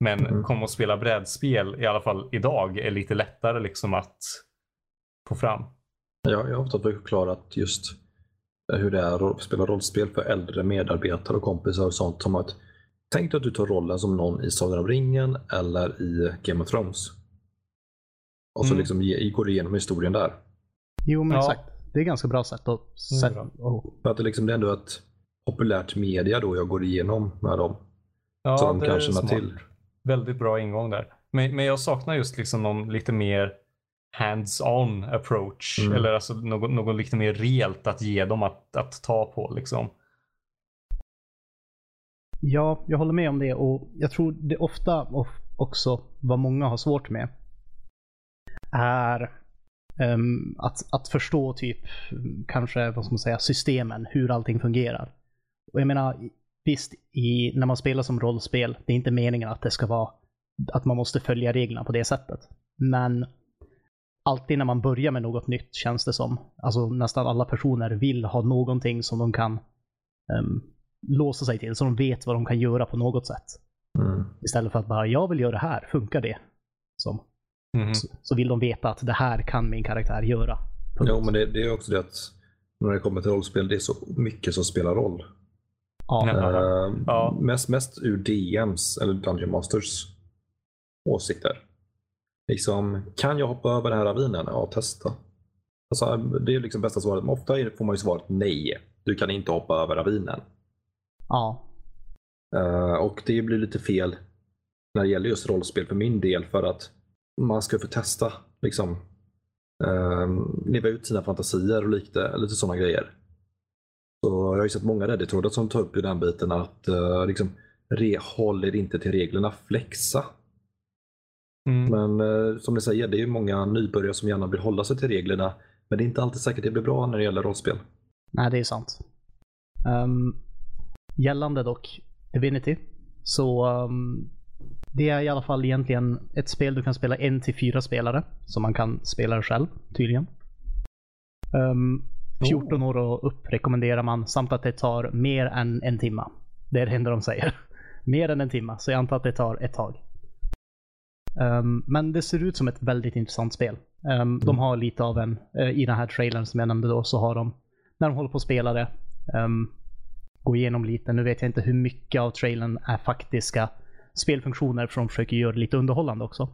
B: Men mm. kom och spela brädspel, i alla fall idag, är lite lättare liksom att få fram.
C: Ja, jag har ofta förklarat just hur det är att spela rollspel för äldre medarbetare och kompisar och sånt. Som att, tänk dig att du tar rollen som någon i Sagan om ringen eller i Game of Thrones. Och så mm. liksom går du igenom historien där.
A: Jo, men ja. exakt. Det är ganska bra sätt att sätta.
C: För att det, liksom, det är ändå ett populärt media då jag går igenom med dem.
B: Ja, så de kan känna till. Väldigt bra ingång där. Men, men jag saknar just liksom någon lite mer hands-on approach. Mm. Eller alltså något, något lite mer rejält att ge dem att, att ta på liksom.
A: Ja, jag håller med om det och jag tror det ofta också vad många har svårt med är um, att, att förstå typ kanske, vad ska man säga, systemen, hur allting fungerar. Och jag menar, visst, i, när man spelar som rollspel, det är inte meningen att det ska vara att man måste följa reglerna på det sättet. Men alltid när man börjar med något nytt känns det som. Alltså nästan alla personer vill ha någonting som de kan um, låsa sig till, så de vet vad de kan göra på något sätt. Mm. Istället för att bara, jag vill göra det här, funkar det? Som. Mm. Så, så, vill de veta att det här kan min karaktär göra.
C: Jo, men det, det, är också det att när det kommer till rollspel, det är så mycket som spelar roll. Ja. Uh, ja. Mest, mest ur DMs, eller Dungeon Masters åsikter. Liksom, kan jag hoppa över den här ravinen? Ja, testa. Alltså, det är liksom bästa svaret. Men ofta får man ju svaret nej. Du kan inte hoppa över ravinen.
A: Ja.
C: Uh, och det blir lite fel när det gäller just rollspel för min del. För att man ska få testa. Liksom, uh, leva ut sina fantasier och lite, lite sådana grejer. Så jag har ju sett många Reddit-trådar som tar upp i den biten att uh, liksom, re, håller inte till reglerna, flexa. Mm. Men eh, som ni säger, det är ju många nybörjare som gärna vill hålla sig till reglerna. Men det är inte alltid säkert det blir bra när det gäller rollspel.
A: Nej, det är sant. Um, gällande dock Divinity så um, det är i alla fall egentligen ett spel du kan spela en till fyra spelare. Så man kan spela det själv, tydligen. Um, 14 år och upp rekommenderar man, samt att det tar mer än en timme. Det är det enda de säger. mer än en timme, så jag antar att det tar ett tag. Um, men det ser ut som ett väldigt intressant spel. Um, de har lite av en, uh, i den här trailern som jag nämnde då, så har de, när de håller på att spela det, um, gå igenom lite. Nu vet jag inte hur mycket av trailern är faktiska spelfunktioner, för de försöker göra det lite underhållande också.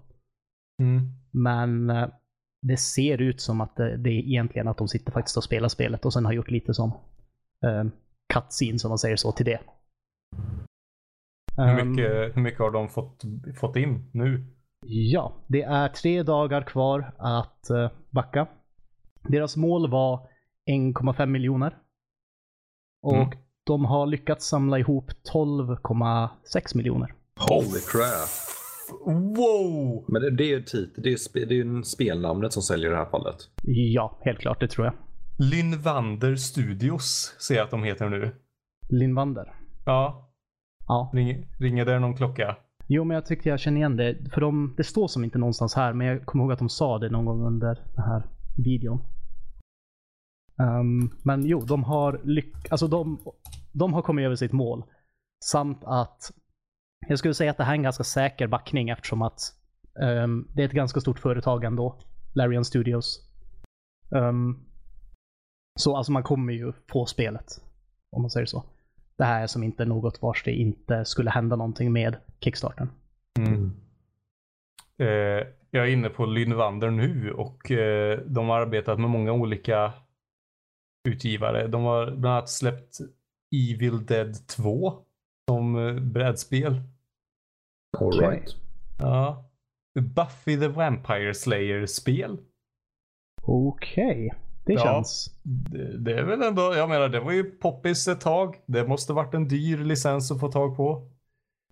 B: Mm.
A: Men uh, det ser ut som att det, det, är egentligen att de sitter faktiskt och spelar spelet och sen har gjort lite som um, cutscene, som man säger så, till det.
B: Hur mycket, hur mycket har de fått, fått in nu?
A: Ja, det är tre dagar kvar att uh, backa. Deras mål var 1,5 miljoner. Och mm. de har lyckats samla ihop 12,6 miljoner.
C: Holy crap.
B: Wow!
C: Men det, det är tit, det är, det är spelnamnet som säljer i det här fallet.
A: Ja, helt klart. Det tror jag.
B: Lynvander Studios ser jag att de heter nu.
A: Lynvander?
B: Ja.
A: Ja.
B: Ring, ringer det någon klocka?
A: Jo, men jag tyckte jag kände igen det. För de, det står som inte någonstans här, men jag kommer ihåg att de sa det någon gång under den här videon. Um, men jo, de har lyck alltså de, de har kommit över sitt mål. Samt att jag skulle säga att det här är en ganska säker backning eftersom att um, det är ett ganska stort företag ändå. Larian Studios. Um, så alltså man kommer ju få spelet. Om man säger så. Det här är som inte något vars det inte skulle hända någonting med Kickstarten.
B: Mm. Eh, jag är inne på Lynvander nu och eh, de har arbetat med många olika utgivare. De har bland annat släppt Evil Dead 2 som eh, brädspel.
C: Alright.
B: Ja. Buffy the Vampire Slayer-spel.
A: Okej. Okay. Det ja, känns...
B: Det, det, är väl ändå, jag menar det var ju poppis ett tag. Det måste varit en dyr licens att få tag på.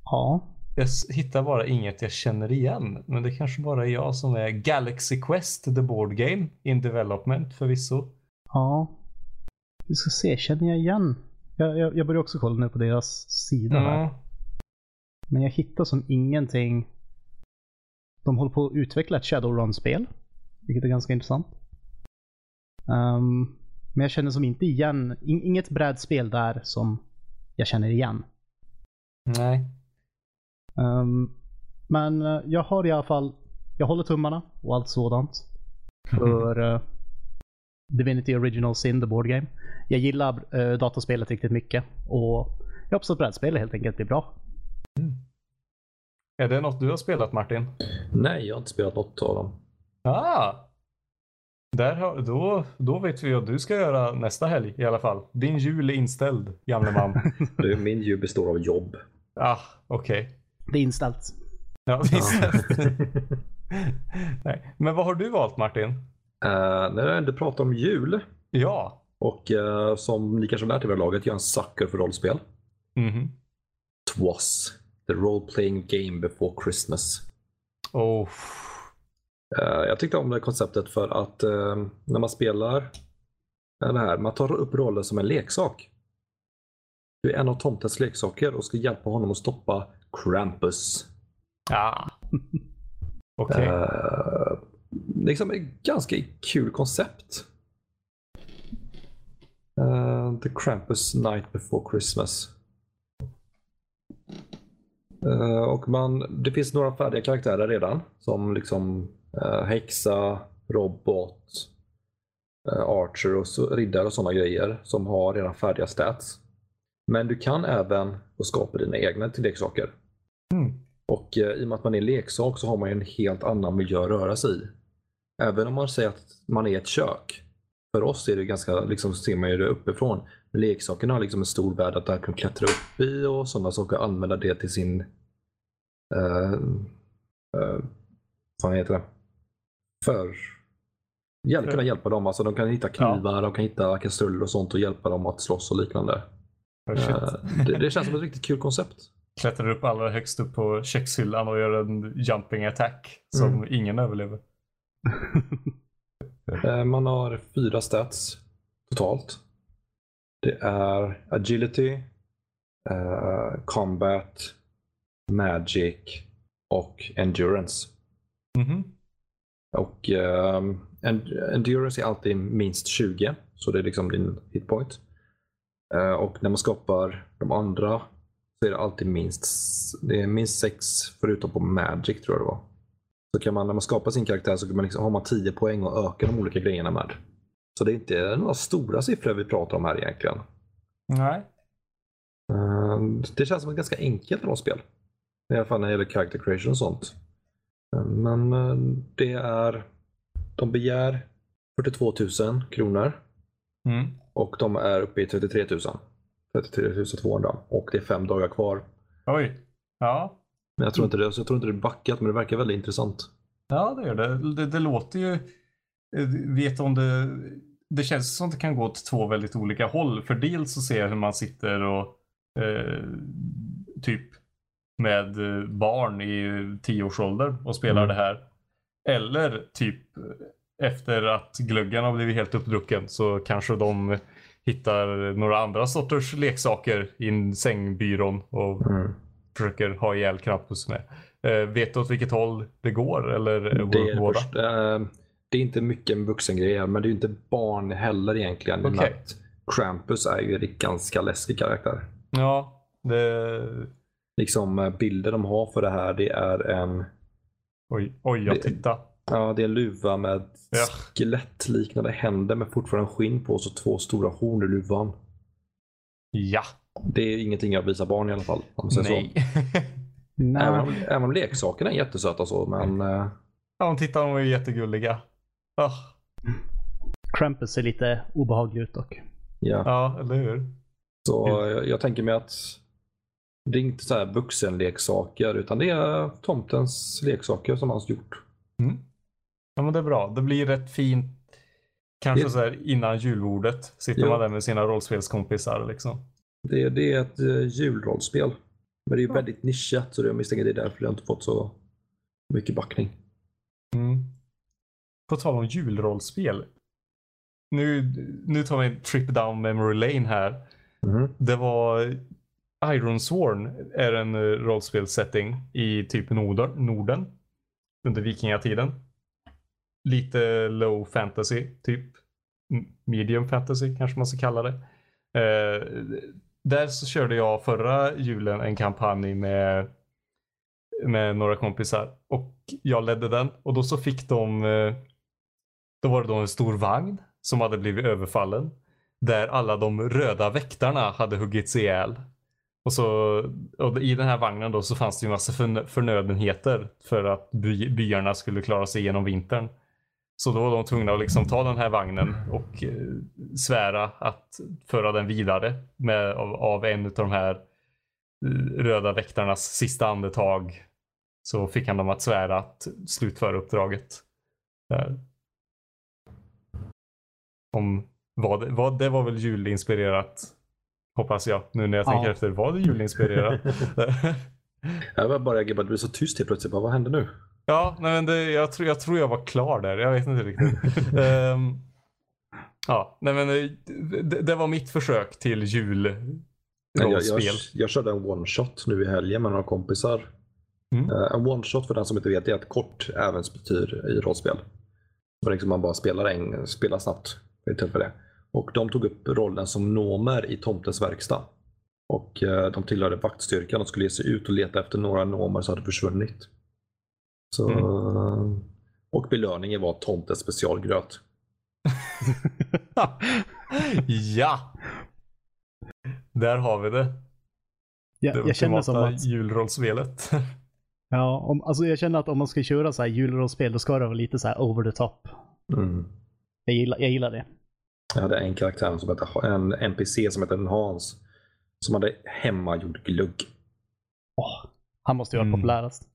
A: Ja.
B: Jag hittar bara inget jag känner igen. Men det kanske bara är jag som är Galaxy Quest, the board game, in development förvisso.
A: Ja. Vi ska se, känner jag igen? Jag, jag, jag börjar också kolla nu på deras sida mm. här. Men jag hittar som ingenting. De håller på att utveckla ett Shadowrun-spel. Vilket är ganska intressant. Um, men jag känner som inte igen, inget brädspel där som jag känner igen.
B: Nej.
A: Um, men uh, jag har i alla fall, jag håller tummarna och allt sådant. För uh, Divinity Original Sin, the board game. Jag gillar uh, dataspelet riktigt mycket och jag hoppas att brädspelet helt enkelt blir bra. Mm.
B: Är det något du har spelat Martin?
C: Nej, jag har inte spelat något av dem.
B: Ah! Där, då, då vet vi vad du ska göra nästa helg i alla fall. Din jul är inställd, gamle man.
C: Min jul består av jobb.
B: Ah, okej. Okay.
A: Det är inställt.
B: Ja, inställt. Nej. Men vad har du valt Martin?
C: Uh, när jag ändå pratar om jul.
B: Ja.
C: Och uh, som ni kanske lärt er vid laget, jag är en sucker för rollspel.
B: Mm -hmm.
C: Twas, the role playing game before Christmas.
B: Oh.
C: Uh, jag tyckte om det konceptet för att när man spelar det här, man tar upp rollen som en leksak. Du är en av tomtens leksaker och ska hjälpa honom att stoppa Krampus.
B: Ja. Okej. Okay. Uh,
C: liksom ett ganska kul koncept. Uh, the Krampus Night Before Christmas. Uh, och man, det finns några färdiga karaktärer redan. Som liksom uh, häxa, robot, uh, archer och så, riddare och sådana grejer. Som har redan färdiga stats. Men du kan även skapa dina egna till leksaker.
B: Mm.
C: Och i och med att man är en leksak så har man en helt annan miljö att röra sig i. Även om man säger att man är ett kök. För oss är det ganska, liksom, ser man ju det uppifrån. Men leksakerna har liksom en stor värld att där kan klättra upp i och sådana saker. Använda det till sin... Uh, uh, vad heter det? För... Hjälp, kunna hjälpa dem. Alltså, de kan hitta knivar, ja. de kan hitta kastruller och sånt och hjälpa dem att slåss och liknande.
B: Oh,
C: det, det, känns som ett riktigt kul koncept.
B: Klättrar upp allra högst upp på kökshyllan och gör en jumping attack som mm. ingen överlever.
C: Eh, man har fyra stats totalt. Det är agility, uh, combat, magic och Endurance.
B: Mhm.
C: Och ehm, en- Endurance är alltid minst 20, så det är liksom din hitpoint. Eh, och när man skapar de andra så är det alltid minst, det är minst 6 förutom på Magic tror jag det var. Så kan man, när man skapar sin karaktär så kan man liksom, har man 10 poäng och öka de olika grejerna med. Så det är inte några stora siffror vi pratar om här egentligen.
B: Nej.
C: Eh, Det känns som ett ganska enkelt rollspel. I alla fall när det gäller character creation och sånt. Men eh, det är, de begär 42 000 kronor
B: Mm.
C: och de är uppe i 33 000. 33 200 och det är fem dagar kvar.
B: Oj. Ja.
C: Men jag tror inte det, jag tror inte det är backat men det verkar väldigt intressant.
B: Ja, det gör det. Det, det låter ju... Vet om det... Det känns som att det kan gå åt två väldigt olika håll. För dels så ser jag hur man sitter och eh, typ med eh, barn i tioårsålder och spelar
C: Mm.
B: det här. Eller typ eh, efter att glöggen har blivit helt uppdrucken så kanske de hittar några andra sorters leksaker i sängbyrån och
C: Mm.
B: försöker ha ihjäl Krampus med. Eh, vet du åt vilket håll det går? Eller
C: Det,
B: går
C: är
B: båda?
C: först, eh, det är inte mycket en vuxengrej men det är inte barn heller egentligen. med att Krampus är ju en ganska läskig karaktär.
B: Ja, det...
C: Liksom eh, bilder de har för det här det är en
B: Oj, oj, jag titta.
C: Ja, det är en luva med
B: Ja.
C: skelettliknande händer med fortfarande skinn på och så två stora horn i luvan.
B: Ja.
C: Det är ingenting jag visar barn i alla fall. Om man säger
B: Nej.
C: Så. Även,
A: Nej.
C: om, även om leksakerna är jättesöta så, men eh,
B: ja, titta, de är ju jättegulliga. Ah,
A: Krampus ser lite obehaglig ut dock.
C: ja.
B: ja, eller hur?
C: Så
B: Mm.
C: jag, jag tänker mig att det är inte så här vuxenleksaker utan det är tomtens leksaker som han har gjort.
B: Mm. Ja, men det är bra. Det blir rätt fint. Kanske
C: Det-
B: så här innan julbordet. Sitter
C: Ja.
B: man där med sina rollspelskompisar liksom.
C: Det, det är ett uh, julrollspel. Men det är ju väldigt nischat så jag misstänker det är därför det inte fått så mycket backning.
B: Mm. På tal om julrollspel. Nu, nu tar vi en trip down memory lane här.
C: Mhm.
B: Det var Ironsworn är en eh, rollspelssetting i typ Norden, under vikingatiden. Lite low fantasy, typ medium fantasy kanske man ska kalla det. Eh, där så körde jag förra julen en kampanj med, med några kompisar och jag ledde den och då så fick de eh, då var det då en stor vagn som hade blivit överfallen där alla de röda väktarna hade huggits ihjäl. Och, så, och i den här vagnen då så fanns det ju massa förnö- förnödenheter för att by, byarna skulle klara sig igenom vintern. Så då var de tvungna att liksom ta den här vagnen och eh, svära att föra den vidare med, av, av en av de här eh, röda väktarnas sista andetag. Så fick han dem att svära att slutföra uppdraget. Där. Eh, om vad, vad, det var väl julinspirerat. Hoppas jag. Nu när jag
A: Ja.
B: tänker efter. Var det julinspirerat?
C: Jag var bara jag bara, det blev så tyst helt plötsligt. Bara, vad hände nu?
B: ja, nej, men det, jag, tror, jag tror jag var klar där. Jag vet inte riktigt. Ehm, ja, nej, men eh, det, det var mitt försök till
C: Nej, Jag,
B: julrollspel.
C: jag, jag körde en one shot nu i helgen med några kompisar.
B: Mm.
C: Eh, En one shot för den som inte vet är ett kort äventyr i rollspel. Så liksom man bara spelar, en, spelar snabbt vid ett tillfälle. Och de tog upp rollen som nomer i tomtens verkstad. Och eh, de tillhörde vaktstyrkan och skulle ge sig ut och leta efter några nomer som hade försvunnit. Så,
B: Mm.
C: Och belöningen var tomtens specialgröt.
B: ja! Där har vi det.
A: Jag,
B: Det
A: jag känner som att,
B: julrollspelet.
A: ja, om, alltså jag känner att om man ska köra så här julrollspel då ska det vara lite så här over the top.
C: Mm.
A: Jag gillar, jag gillar det.
C: Jag hade en karaktär som hette, en NPC som hette Hans. Som hade hemmagjord glugg.
A: Åh, han måste ju vara
B: Mm.
A: populärast.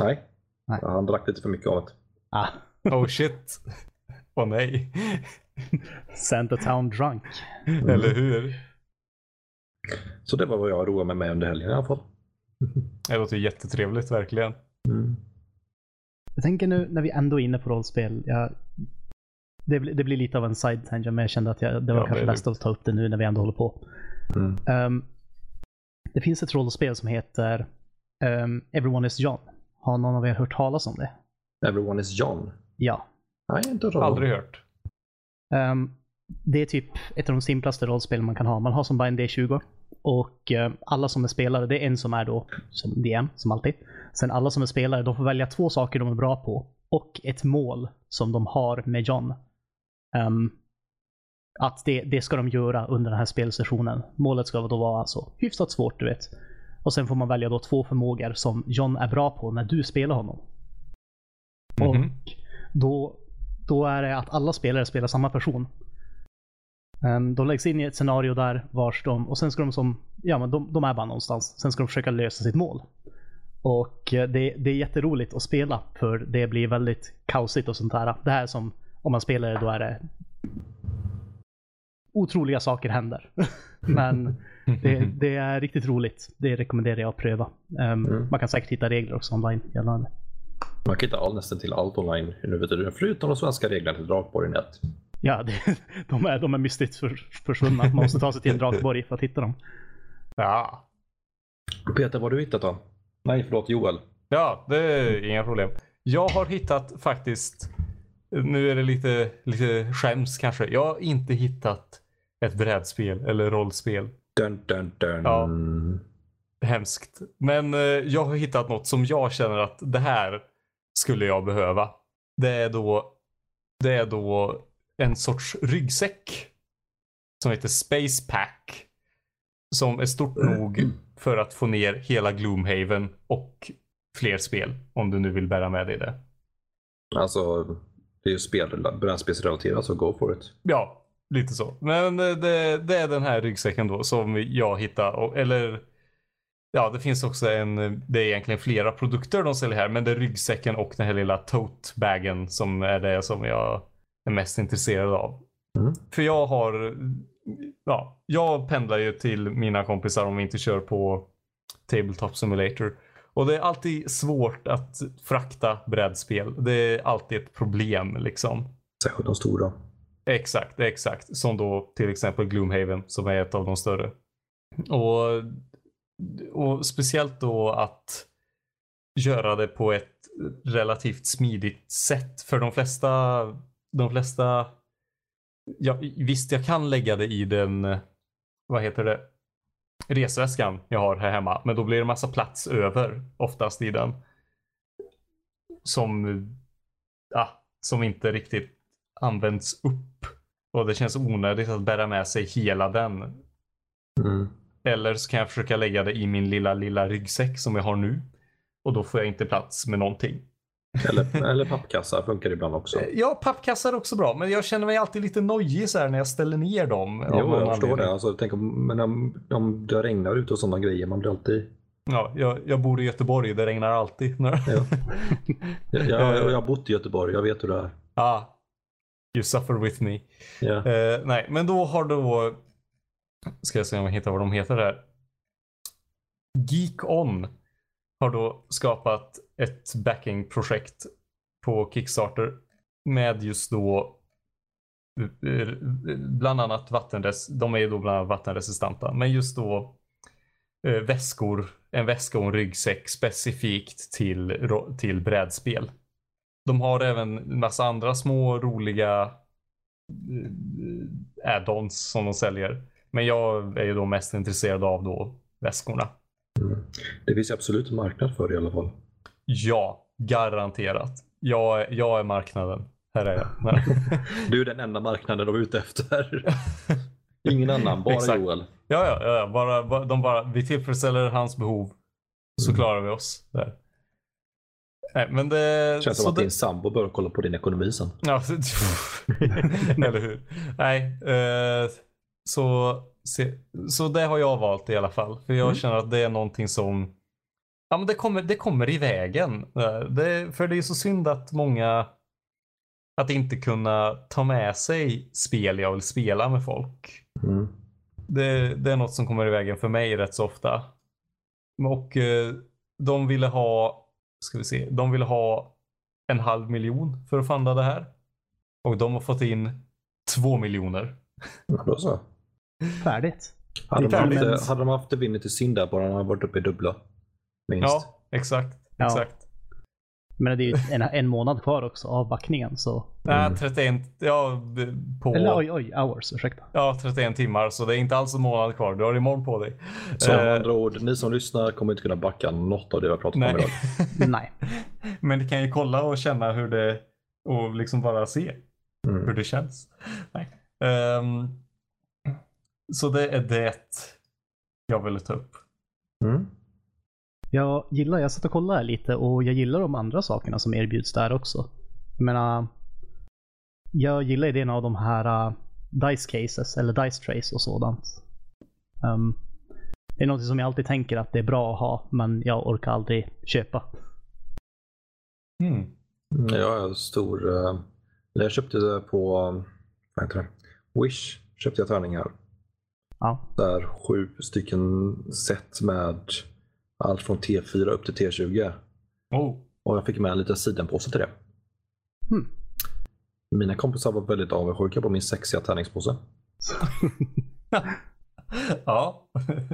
C: Nej.
A: Nej.
C: Han drack lite för mycket av det.
A: Ah,
B: Oh shit. Åh nej.
A: Santa Town Drunk.
B: Eller hur?
C: Så det var vad jag roade mig med under helgen i alla fall.
B: Det låter ju jättetrevligt verkligen.
C: Mm.
A: Jag tänker nu när vi ändå är inne på rollspel. Jag, det, blir- det blir lite av en side tangent men jag kände att jag, det var
B: Ja,
A: kanske bäst att ta upp det nu när vi ändå håller på.
C: Mm.
A: Ehm, det finns ett rollspel som heter ehm, Everyone is John. Har någon av er hört talas om det?
C: Everyone is John.
A: Ja.
C: Nej, inte hört.
B: Aldrig hört.
A: Ehm, det är typ ett av de simplaste rollspel man kan ha. Man har som bara en D20. Och alla som är spelare, det är en som är då som DM, som alltid. Sen alla som är spelare, de får välja två saker de är bra på. Och ett mål som de har med John. Ehm, att det, det ska de göra under den här spelsessionen. Målet ska då vara alltså hyfsat svårt, du vet. Och sen får man välja då två förmågor som John är bra på när du spelar honom.
B: Mhm.
A: Och då, då är det att alla spelare spelar samma person. Um, de läggs in i ett scenario där vars de, och sen ska de som, ja men de, de är bara någonstans. Sen ska de försöka lösa sitt mål. Och eh, det, det är jätteroligt att spela för det blir väldigt kaosigt och sånt där. Det här är som, om man spelar det då är det otroliga saker händer. men det, det är riktigt roligt. Det rekommenderar jag att pröva. Um,
C: Mm.
A: Man kan säkert hitta regler också online gällande.
C: Man kan hitta all, nästan till allt online nu vet du. Förutom de svenska reglerna till Drakborg Net.
A: Ja, det, de, är, de är mystiskt för, försvunna. Man måste ta sig till en drakborg för att hitta dem.
B: Ja.
C: Peter, vad har du hittat då? Nej, förlåt Joel.
B: Ja, det är inga problem. Jag har hittat faktiskt, nu är det lite, lite skäms kanske. Jag har inte hittat ett brädspel eller rollspel.
C: Dun, dun, dun.
B: Ja. Hemskt. Men eh, jag har hittat något som jag känner att det här skulle jag behöva. Det är då, det är då en sorts ryggsäck. Som heter Space Pack. Som är stort nog för att få ner hela Gloomhaven och fler spel. Om du nu vill bära med dig det.
C: Alltså, det är ju spel, brädspelsrelaterat så go for it.
B: Ja, lite så. Men eh, det, det är den här ryggsäcken då som jag hittade. Och, eller ja, det finns också en, det är egentligen flera produkter de säljer här. Men det är ryggsäcken och den här lilla tote-bagen som är det som jag är mest intresserad av.
C: Mm.
B: För jag har, ja, jag pendlar ju till mina kompisar om vi inte kör på Tabletop Simulator. Och det är alltid svårt att frakta brädspel. Det är alltid ett problem liksom.
C: Särskilt de stora.
B: Exakt, exakt. Som då till exempel Gloomhaven som är ett av de större. Och, och speciellt då att göra det på ett relativt smidigt sätt. För de flesta, de flesta, ja, visst jag kan lägga det i den, vad heter det, resväskan jag har här hemma. Men då blir det massa plats över oftast i den. Som, ja, som inte riktigt används upp. Och det känns onödigt att bära med sig hela den.
C: Mm.
B: Eller så kan jag försöka lägga det i min lilla, lilla ryggsäck som jag har nu. Och då får jag inte plats med någonting.
C: Eller, eller pappkassar funkar ibland också.
B: Ja, pappkassar är också bra. Men jag känner mig alltid lite nojig så här när jag ställer ner dem.
C: Jo, jag förstår det. Alltså, tänk om, men om, om det regnar ute och sådana grejer, man blir alltid...
B: Ja, jag, jag bor i Göteborg. Det regnar alltid.
C: Ja. Jag, jag, jag har bott i Göteborg, jag vet hur det är.
B: ah, you suffer with me.
C: Ja.
B: Eh, nej, men då har då... Ska jag se om jag hittar vad de heter här. Geek On har då skapat ett backingprojekt på Kickstarter med just då eh, bland annat vattenres de är då bland annat vattenresistenta, men just då eh, väskor, en väska och en ryggsäck specifikt till, till brädspel. De har även en massa andra små roliga eh, add-ons som de säljer. Men jag är ju då mest intresserad av då väskorna.
C: Mm. Det finns absolut en marknad för det i alla fall.
B: Ja, garanterat. Jag, är- jag är marknaden. Här är jag.
C: Du är den enda marknaden de är ute efter. Ingen annan, bara
B: Exakt.
C: Joel.
B: Ja, ja, ja. Bara, bara, de bara, vi tillfredsställer hans behov. Så
C: Mm.
B: klarar vi oss där. Nej, men det...
C: Känns
B: så
C: som att
B: det,
C: din sambo bör kolla på din ekonomi sen.
B: Ja, eller hur? Nej, eh, så, så det har jag valt i alla fall. För jag
C: Mm.
B: känner att det är någonting som Ja, men det kommer, det kommer i vägen. Eh, Det, för det är så synd att många att inte kunna ta med sig spel jag vill spela med folk.
C: Mm.
B: Det, det är något som kommer i vägen för mig rätt så ofta. Och eh, de ville ha, ska vi se, de ville ha en halv miljon för att funda det här. Och de har fått in två miljoner.
C: Då så.
A: Färdigt.
C: Hade de,
B: Färdigt.
C: haft, hade de haft Divinity Sin där bara, de hade varit uppe i dubbla. Minst.
B: Ja, exakt.
A: Ja.
B: exakt.
A: Men det är ju en, en månad kvar också av backningen så.
B: Nej, 31, ja, på...
A: Eller oj, oj, hours, ursäkta.
B: Ja, 31 timmar. Så det är inte alls en månad kvar. Du har imorgon på dig.
C: Så med
B: Eh,
C: andra ord, ni som lyssnar kommer inte kunna backa något av det vi har pratat om
B: Nej.
C: idag.
A: Nej.
B: Men du kan ju kolla och känna hur det... Och liksom bara se hur
C: Mm.
B: det känns. Nej. Ehm, så det är det jag ville ta upp.
C: Mm.
A: Jag gillar, jag satt och kollade lite och jag gillar de andra sakerna som erbjuds där också. Jag menar, jag gillar idén av de här uh, dice cases eller dice trays och sådant. Um, det är något som jag alltid tänker att det är bra att ha, men jag orkar aldrig köpa.
B: Mm.
C: Mm, Jag är stor... eller Jag köpte det på vad heter det? Wish. Köpte jag tärningar.
A: Ja,
C: Där sju stycken set med allt från T4 upp till T20.
B: Oh.
C: Och jag fick med en liten sidenpåse till det.
A: Hmm.
C: Mina kompisar var väldigt avundsjuka på min sexiga tärningspåse.
B: ja.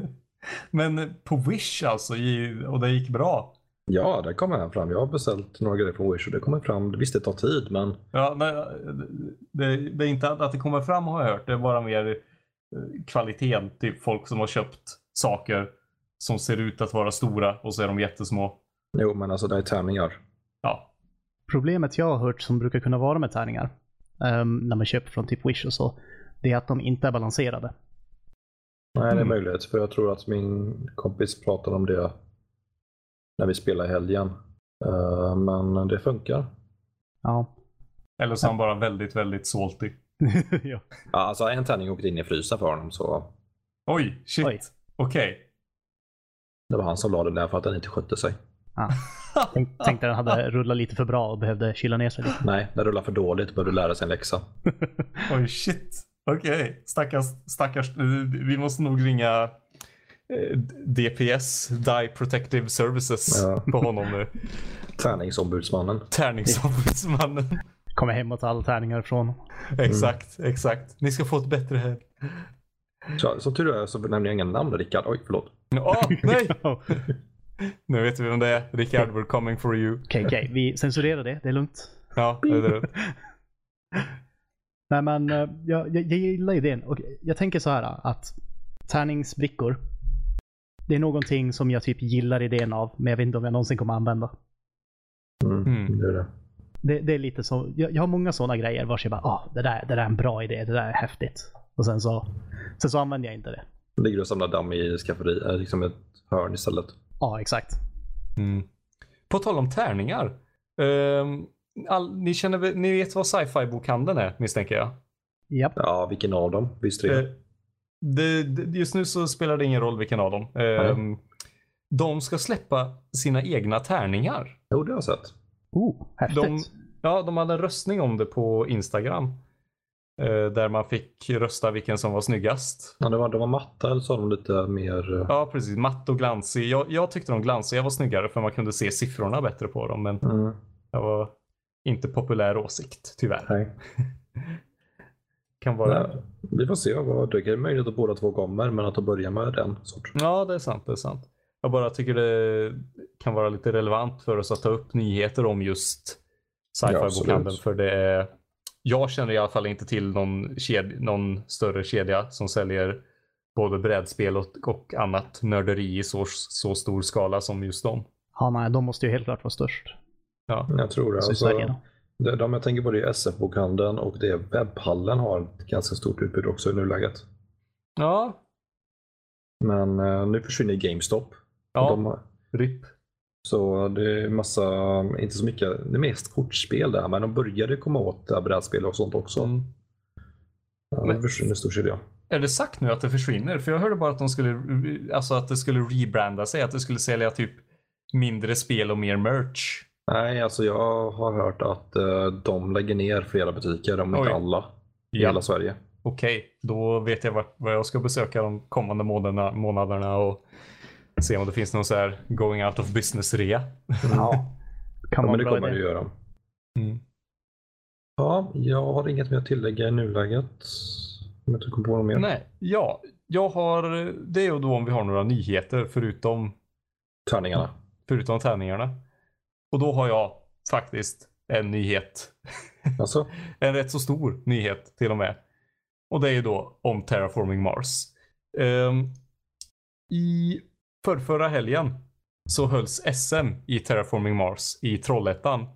B: Men på Wish alltså, och det gick bra.
C: Ja, det kommer här fram. Jag har beställt några grejer från Wish och det kommer fram. Visst, det tar tid, men
B: Ja, nej, det, det är inte att det kommer fram har jag hört. Det är bara mer kvaliteten. Typ folk som har köpt saker som ser ut att vara stora och så är de jättesmå.
C: jo, men alltså det är tärningar.
B: Ja.
A: Problemet jag har hört som brukar kunna vara med tärningar, ehm, när man köper från typ Wish och så, det är att de inte är balanserade.
C: Nej, det är
B: Mm.
C: möjligt. För jag tror att min kompis pratade om det när vi spelade i helgen. Eh, men det funkar.
A: Ja.
B: Eller så är han bara väldigt, väldigt salty.
A: ja.
C: Ja, alltså en tärning åkte in i frysen för honom så
B: Oj, shit. Okej.
C: det var han som la den där för att den inte skötte sig.
A: Ja. Tänk, tänkte den hade rullat lite för bra och behövde kyla ner sig lite.
C: Nej, den rullar för dåligt och behövde lära sig en läxa.
B: Oj, shit. Okej, stackars, stackars. Vi måste nog ringa eh, DPS, Die Protective Services,
C: Ja.
B: på honom nu.
C: Tärningsombudsmannen.
B: Tärningsombudsmannen.
A: Kommer hem och tar alla tärningar ifrån honom.
B: exakt, exakt. Ni ska få ett bättre hem.
C: Så, som tur är så nämner jag inga namn Rickard. Oj, förlåt.
B: Åh, nej! Nu vet vi vem det är. Rickard, we're coming for you.
A: okej. Vi censurerar det. Det är lugnt.
B: Ja, det är det.
A: Nej men eh, jag, jag, jag gillar idén. Och jag tänker så här att tärningsbrickor. Det är någonting som jag typ gillar idén av, men jag vet inte om jag någonsin kommer använda.
C: Mm,
B: Mm.
C: Det är det.
A: Det, det är lite så. Jag, jag har många sådana grejer vars jag bara, ah, det där, det där är en bra idé, det där är häftigt. Och sen så, sen så använder jag inte det.
C: Ligger och samlar damm i skafferi, eh, liksom ett hörn istället.
A: Ja, exakt.
B: Mm. På tal om tärningar. ehm, all, ni, känner, ni vet vad sci-fi bokhandeln är misstänker jag?
A: Japp.
C: Ja, vilken av dem? Visst tre?
B: Eh, det, det, just nu så spelar det ingen roll vilken av dem. Ehm, De ska släppa sina egna tärningar.
C: Jo, det har jag sett.
A: Oh, häftigt.
B: De, ja, de hade en röstning om det på Instagram. eh, Där man fick rösta vilken som var snyggast.
C: Ja, det var, de var matta eller så har de lite mer... eh,
B: Ja, precis. Matt och glansig. Jag, jag tyckte de glansiga var snyggare för man kunde se siffrorna bättre på dem. Men
C: Mm,
B: det var inte populär åsikt, tyvärr.
C: nej.
B: Kan vara...
C: Ja, vi får se. Vad, det är möjligt att båda två kommer, men att de börjar med den sorten.
B: Ja, det är sant. Det är sant. Jag bara tycker det kan vara lite relevant för oss att ta upp nyheter om just
C: Ja,
B: sci-fi-bokhandeln.
C: absolut.
B: för det är, jag känner i alla fall inte till någon, ked, någon större kedja som säljer både brädspel och, och annat nörderi i så, så stor skala som just dem.
A: Ja, nej, de måste ju helt klart vara störst.
B: Ja,
C: Jag tror det. Alltså,
A: Sverige
C: de jag tänker på det är SF-bokhandeln och det webbhallen har ett ganska stort utbud också i nuläget.
B: ja,
C: Men eh, nu försvinner GameStop.
B: Ja
C: De,
B: RIP.
C: så det är massa, inte så mycket, det är mest kortspel där, men de började komma åt brädspel och sånt också.
B: Mm.
C: Ja,
B: Men-
C: det försvinner i stor kedja.
B: Är det sagt nu att det försvinner? För jag hörde bara att de skulle, alltså att det skulle rebranda sig, att det skulle sälja typ mindre spel och mer merch.
C: Nej, alltså jag har hört att eh, de lägger ner flera butiker, om inte
B: Oj.
C: alla, i
B: Ja.
C: hela Sverige.
B: Okej, då vet jag vad, vad jag ska besöka de kommande månaderna, månaderna och se om det finns någon så här going out of business-rea.
A: Ja. Kan
C: Ja, men det kommer det göra.
B: Mm.
C: Ja, jag har inget mer att tillägga i nuläget. Om jag inte kommer på något mer.
B: Nej, ja, jag har, det är ju då om vi har några nyheter förutom,
C: Tärningarna.
B: förutom tärningarna. Och då har jag faktiskt en nyhet.
C: Alltså,
B: en rätt så stor nyhet till och med. Och det är ju då om Terraforming Mars. Ehm, I förrförra helgen så hölls SM i Terraforming Mars i Trollhättan.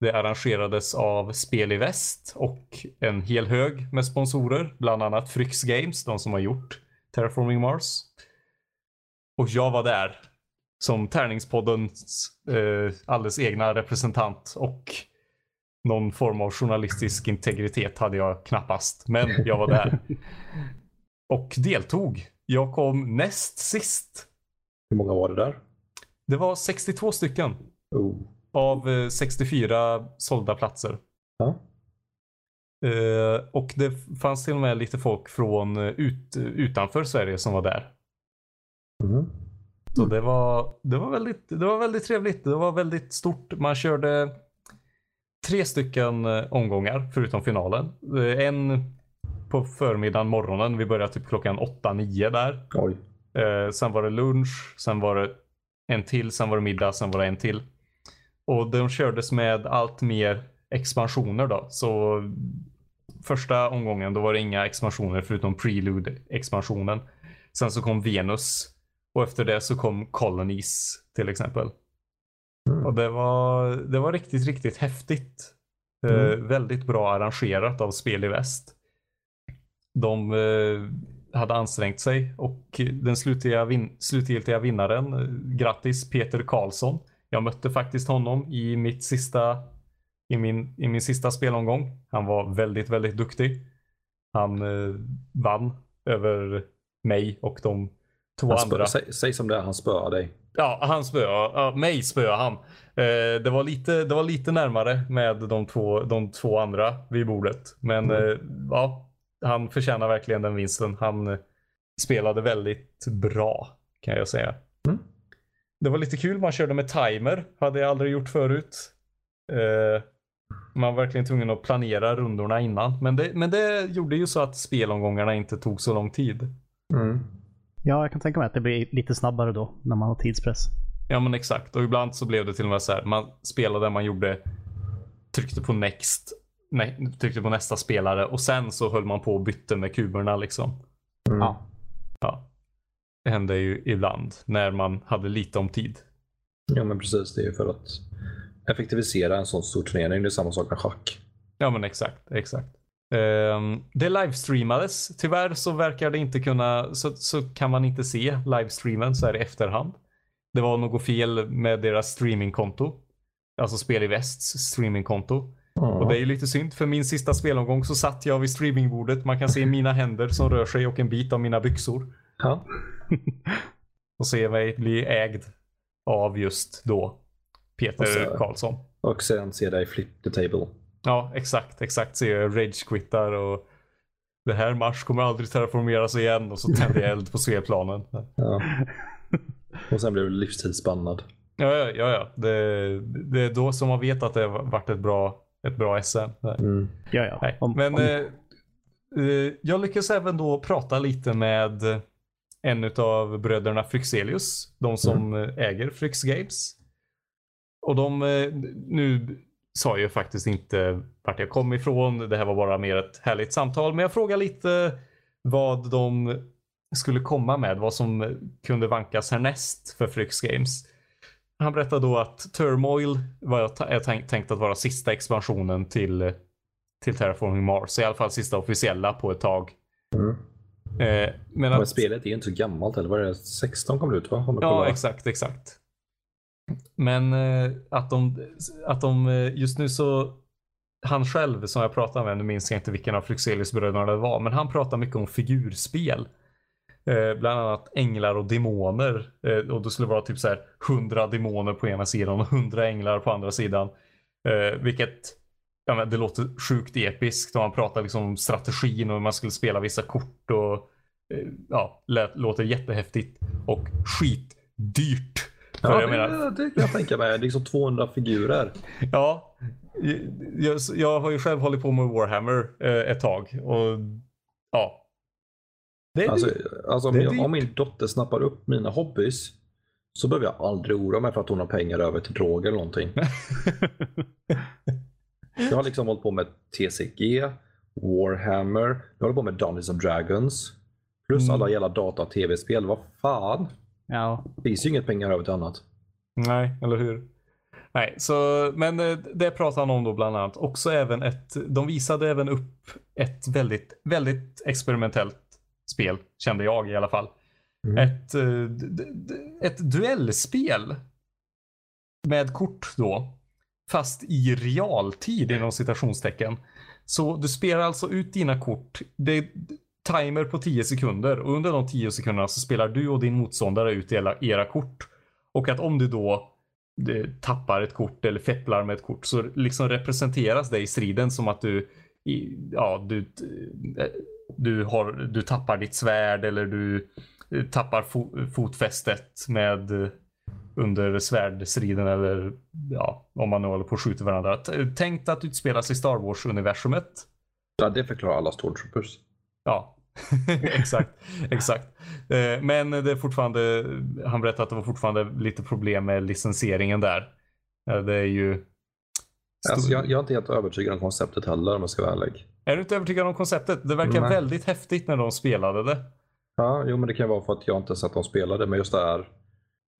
B: Det arrangerades av Spel i Väst och en hel hög med sponsorer, bland annat Fryx Games, de som har gjort Terraforming Mars. Och jag var där som Tärningspoddens eh, alldeles egna representant och någon form av journalistisk integritet hade jag knappast, men jag var där. Och deltog. Jag kom näst sist.
C: Hur många var det där?
B: Det var 62 stycken
C: Oh.
B: av eh, 64 sålda platser.
C: Ja.
B: Eh, och det fanns till och med lite folk från eh, ut, utanför Sverige som var där.
C: Mm.
B: Så det var, det, var väldigt, det var väldigt trevligt. Det var väldigt stort. Man körde tre stycken eh, omgångar förutom finalen. Eh, En på förmiddagen, morgonen. Vi började typ klockan 8-9 där.
C: Oj.
B: Eh, sen var det lunch, sen var det en till, sen var det middag, sen var det en till. Och de kördes med allt mer expansioner då. Så första omgången då var det inga expansioner förutom Prelude-expansionen. Sen så kom Venus och efter det så kom Colonies till exempel.
C: Mm.
B: Och det var, det var riktigt, riktigt häftigt. Eh,
C: Mm.
B: väldigt bra arrangerat av Spel i Väst. De eh, hade ansträngt sig och den slutliga, vin- slutgiltiga vinnaren, eh, grattis Peter Karlsson. Jag mötte faktiskt honom i mitt sista i min, i min sista spelomgång. Han var väldigt, väldigt duktig. Han eh, vann över mig och de två
C: Han
B: andra.
C: säg, säg som det är, han spöar dig.
B: Ja, han spöade. Ja, mig spöade han. Eh, det, var lite, det var lite närmare med de två, de två andra vid bordet. Men
C: Mm.
B: eh, ja, han förtjänar verkligen den vinsten. Han spelade väldigt bra kan jag säga.
C: Mm.
B: Det var lite kul. Man körde med timer. Hade jag aldrig gjort förut. Eh, man var verkligen tvungen att planera rundorna innan. Men det, men det gjorde ju så att spelomgångarna inte tog så lång tid.
C: Mm.
A: Ja, jag kan tänka mig att det blir lite snabbare då när man har tidspress.
B: Ja men exakt. Och ibland så blev det till och med så här. Man spelade, man gjorde, tryckte på next, nej, tryckte på nästa spelare och sen så höll man på och bytte med kuberna liksom.
C: Mm.
A: Ja.
B: Ja. Det hände ju ibland när man hade lite om tid.
C: ja, men precis. Det är ju för att effektivisera en sån stor turnering. Det är samma sak med schack.
B: Ja men exakt, exakt. Ehm, det livestreamades. Tyvärr så verkar det inte kunna, så, så kan man inte se livestreamen så här i efterhand. Det var något fel med deras streamingkonto. Alltså Spel i Västs streamingkonto. Och det är lite synd för min sista spelomgång så satt jag vid streamingbordet. Man kan se mina händer som rör sig och en bit av mina byxor.
C: Ja.
B: Och se mig bli ägd av just då Peter
C: så-
B: Karlsson.
C: Och sen se dig flip the table.
B: Ja, exakt, exakt. Så jag rage-quittar och det här Mars kommer aldrig terraformeras igen och så tänder jag eld på spelplanen.
C: Ja. Och sen blir du livstidsbannad.
B: Ja, ja, ja. ja. Det, det är då som man vet att det har varit ett bra, ett bra SM.
C: Mm.
A: Ja, ja.
B: Nej,
A: Om,
B: men
A: om,
B: eh, eh, jag lyckas även då prata lite med en av bröderna Fryxelius. De som eh, äger Fryx Games. Och de, eh, nu sa jag ju faktiskt inte vart jag kom ifrån. Det här var bara mer ett härligt samtal. Men jag frågade lite vad de skulle komma med. Vad som kunde vankas härnäst för Fryx Games. Han berättade då att Turmoil var är tänkt, tänkt att vara sista expansionen till till Terraforming Mars. I alla fall sista officiella på ett tag.
C: Mm.
B: Eh, men
C: Men
B: att,
C: spelet är ju inte så gammalt heller. Vad är det? 16 kom det ut va?
B: Ja, exakt, exakt. Men eh, att, de, att de eh, just nu så han själv som jag pratade med, nu minns jag inte vilken av Fryxelius-bröderna det var, men han pratar mycket om figurspel. Eh, bland annat änglar och demoner. Eh, och det skulle vara typ så här 100 demoner på ena sidan och 100 änglar på andra sidan. Eh, vilket ja, men det låter sjukt episkt och han pratar liksom om strategin och hur man skulle spela vissa kort och eh, ja, lät, låter jättehäftigt och skitdyrt. För
C: Ja,
B: jag
C: det,
B: menar,
C: det kan jag tänka mig. Det är liksom 200 figurer.
B: Ja, jag, jag har ju själv hållit på med Warhammer eh, ett tag och ja. Det är
C: Alltså, alltså om,
B: Det är
C: jag, om min dotter snappar upp mina hobbys så behöver jag aldrig oroa mig för att hon har pengar över till droger eller någonting. jag har liksom hållit på med TCG, Warhammer, jag håller på med Dungeons and Dragons. Plus
B: Mm.
C: alla jävla data och tv-spel. Vad fan?
A: Ja,
C: Det finns ju inget pengar över till annat.
B: Nej, eller hur? Nej, så, men eh, det pratar han om då bland annat. Också även ett, de visade även upp ett väldigt, väldigt experimentellt spel, kände jag i alla fall.
C: Mm.
B: Ett, eh, ett duellspel med kort då, fast i realtid inom citationstecken. Så du spelar alltså ut dina kort. Det är timer på 10 sekunder och under de 10 sekunderna så spelar du och din motståndare ut era, era kort. Och att om du då tappar ett kort eller fepplar med ett kort så liksom representeras det i striden som att du i, ja, du, eh, du, har, du tappar ditt svärd eller du eh, tappar fo, fotfästet med eh, under svärdstriden eller ja, om man nu håller på och skjuter varandra. Tänk att utspelas i Star Wars-universumet.
C: Ja, det förklarar alla Stormtroopers.
B: Ja, exakt. exakt. Eh, Men det är fortfarande, han berättade att det var fortfarande lite problem med licensieringen där. Det är ju...
C: Alltså, jag, jag är inte helt övertygad om konceptet heller om jag ska vara ärlig.
B: Är du inte övertygad om konceptet? Det verkar
C: Nej.
B: väldigt häftigt när de spelade det.
C: Ja, jo, men det kan vara för att jag inte sett dem spela det, men just det här...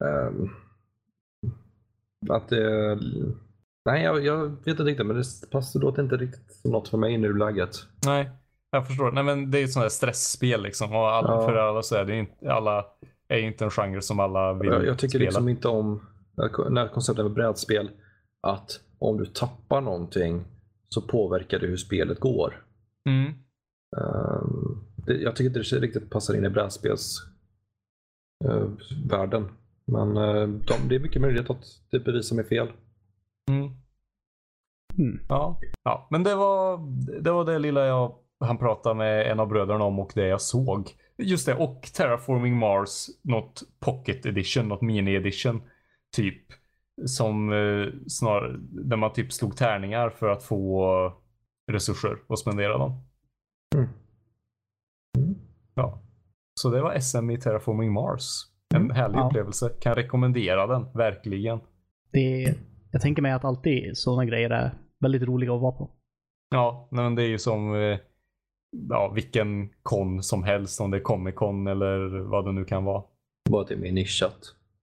C: ehm, att det... Nej, jag, jag vet inte riktigt, men det passar låter inte riktigt som något för mig i nuläget.
B: Nej, jag förstår. Nej, men det är ett sånt här stressspel liksom. Och alla,
C: Ja.
B: För alla så är det inte, alla är inte en genre som alla vill
C: Jag, jag tycker
B: spela.
C: liksom inte om när konceptet med brädspel att om du tappar någonting så påverkar det hur spelet går.
B: Mm.
C: Ehm, det, jag tycker inte det riktigt passar in i brädspelsvärlden. världen. Men eh, de, det är mycket möjligt att det bevisar mig fel.
B: Mm.
A: Mm.
B: Ja. ja, men det var, det var det lilla jag han pratade med en av bröderna om och det jag såg. Just det, och Terraforming Mars, något pocket edition, något mini edition. Typ. Som eh, snar, där man typ slog tärningar för att få resurser och spendera dem.
C: Mm. Mm.
B: Ja. Så det var SM i Terraforming Mars. En härlig
A: Ja.
B: upplevelse. Kan rekommendera den, verkligen.
A: det, jag tänker mig att alltid sådana grejer är väldigt roliga att vara på.
B: Ja, nej, men det är ju som eh, ja, vilken kon som helst. Om det är Comic Con eller vad det nu kan vara.
C: Bara att det är mer nischat.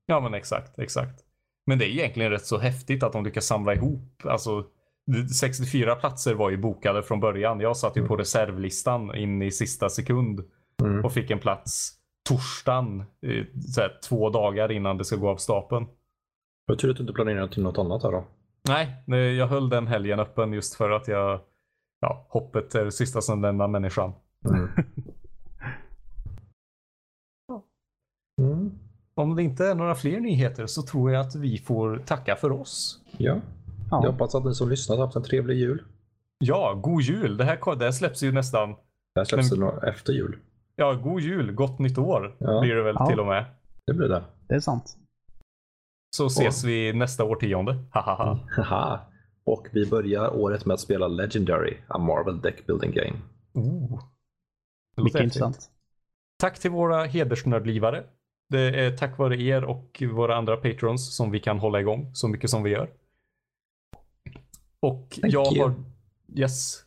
B: Ja, men exakt, exakt. Men det är egentligen rätt så häftigt att de lyckas samla ihop. Alltså, det- 64 platser var ju bokade från början. Jag satt ju på reservlistan in i sista sekund
C: Mm.
B: och fick en plats torsdagen, eh, så här, två dagar innan det ska gå av stapeln.
C: Jag tror att du inte planerar till något annat här då.
B: Nej, jag höll den helgen öppen just för att jag, ja, hoppet är det sista som lämnar människan.
C: Mm. Mm.
B: det inte är några fler nyheter så tror jag att vi får tacka för oss.
C: Ja.
A: Ja.
C: Jag hoppas att ni som lyssnat har haft en trevlig jul.
B: Ja, god jul. Det här, det här släpps ju nästan.
C: Det här släpps
B: Men-
C: det efter jul.
B: Ja, god jul. Gott nytt år
C: Ja.
B: blir det väl
A: Ja.
B: till och med.
C: Det blir det.
A: Det är sant.
B: Så ses vi nästa årtionde.
C: Haha. Och vi börjar året med att spela Legendary, a Marvel Deck Building Game.
B: Oh.
A: Mycket intressant.
B: Tack till våra hedersnördlivare. Det är tack vare er och våra andra patrons som vi kan hålla igång så mycket som vi gör. Och
C: Thank
B: jag
C: you.
B: har... Yes.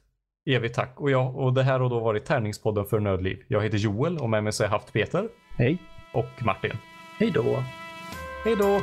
B: Evigt tack. Och, jag, och det här har då varit Tärningspodden för Nördliv. Jag heter Joel och med mig så har jag haft Peter
A: Hej.
B: och Martin.
C: Hej då!
B: Hej då!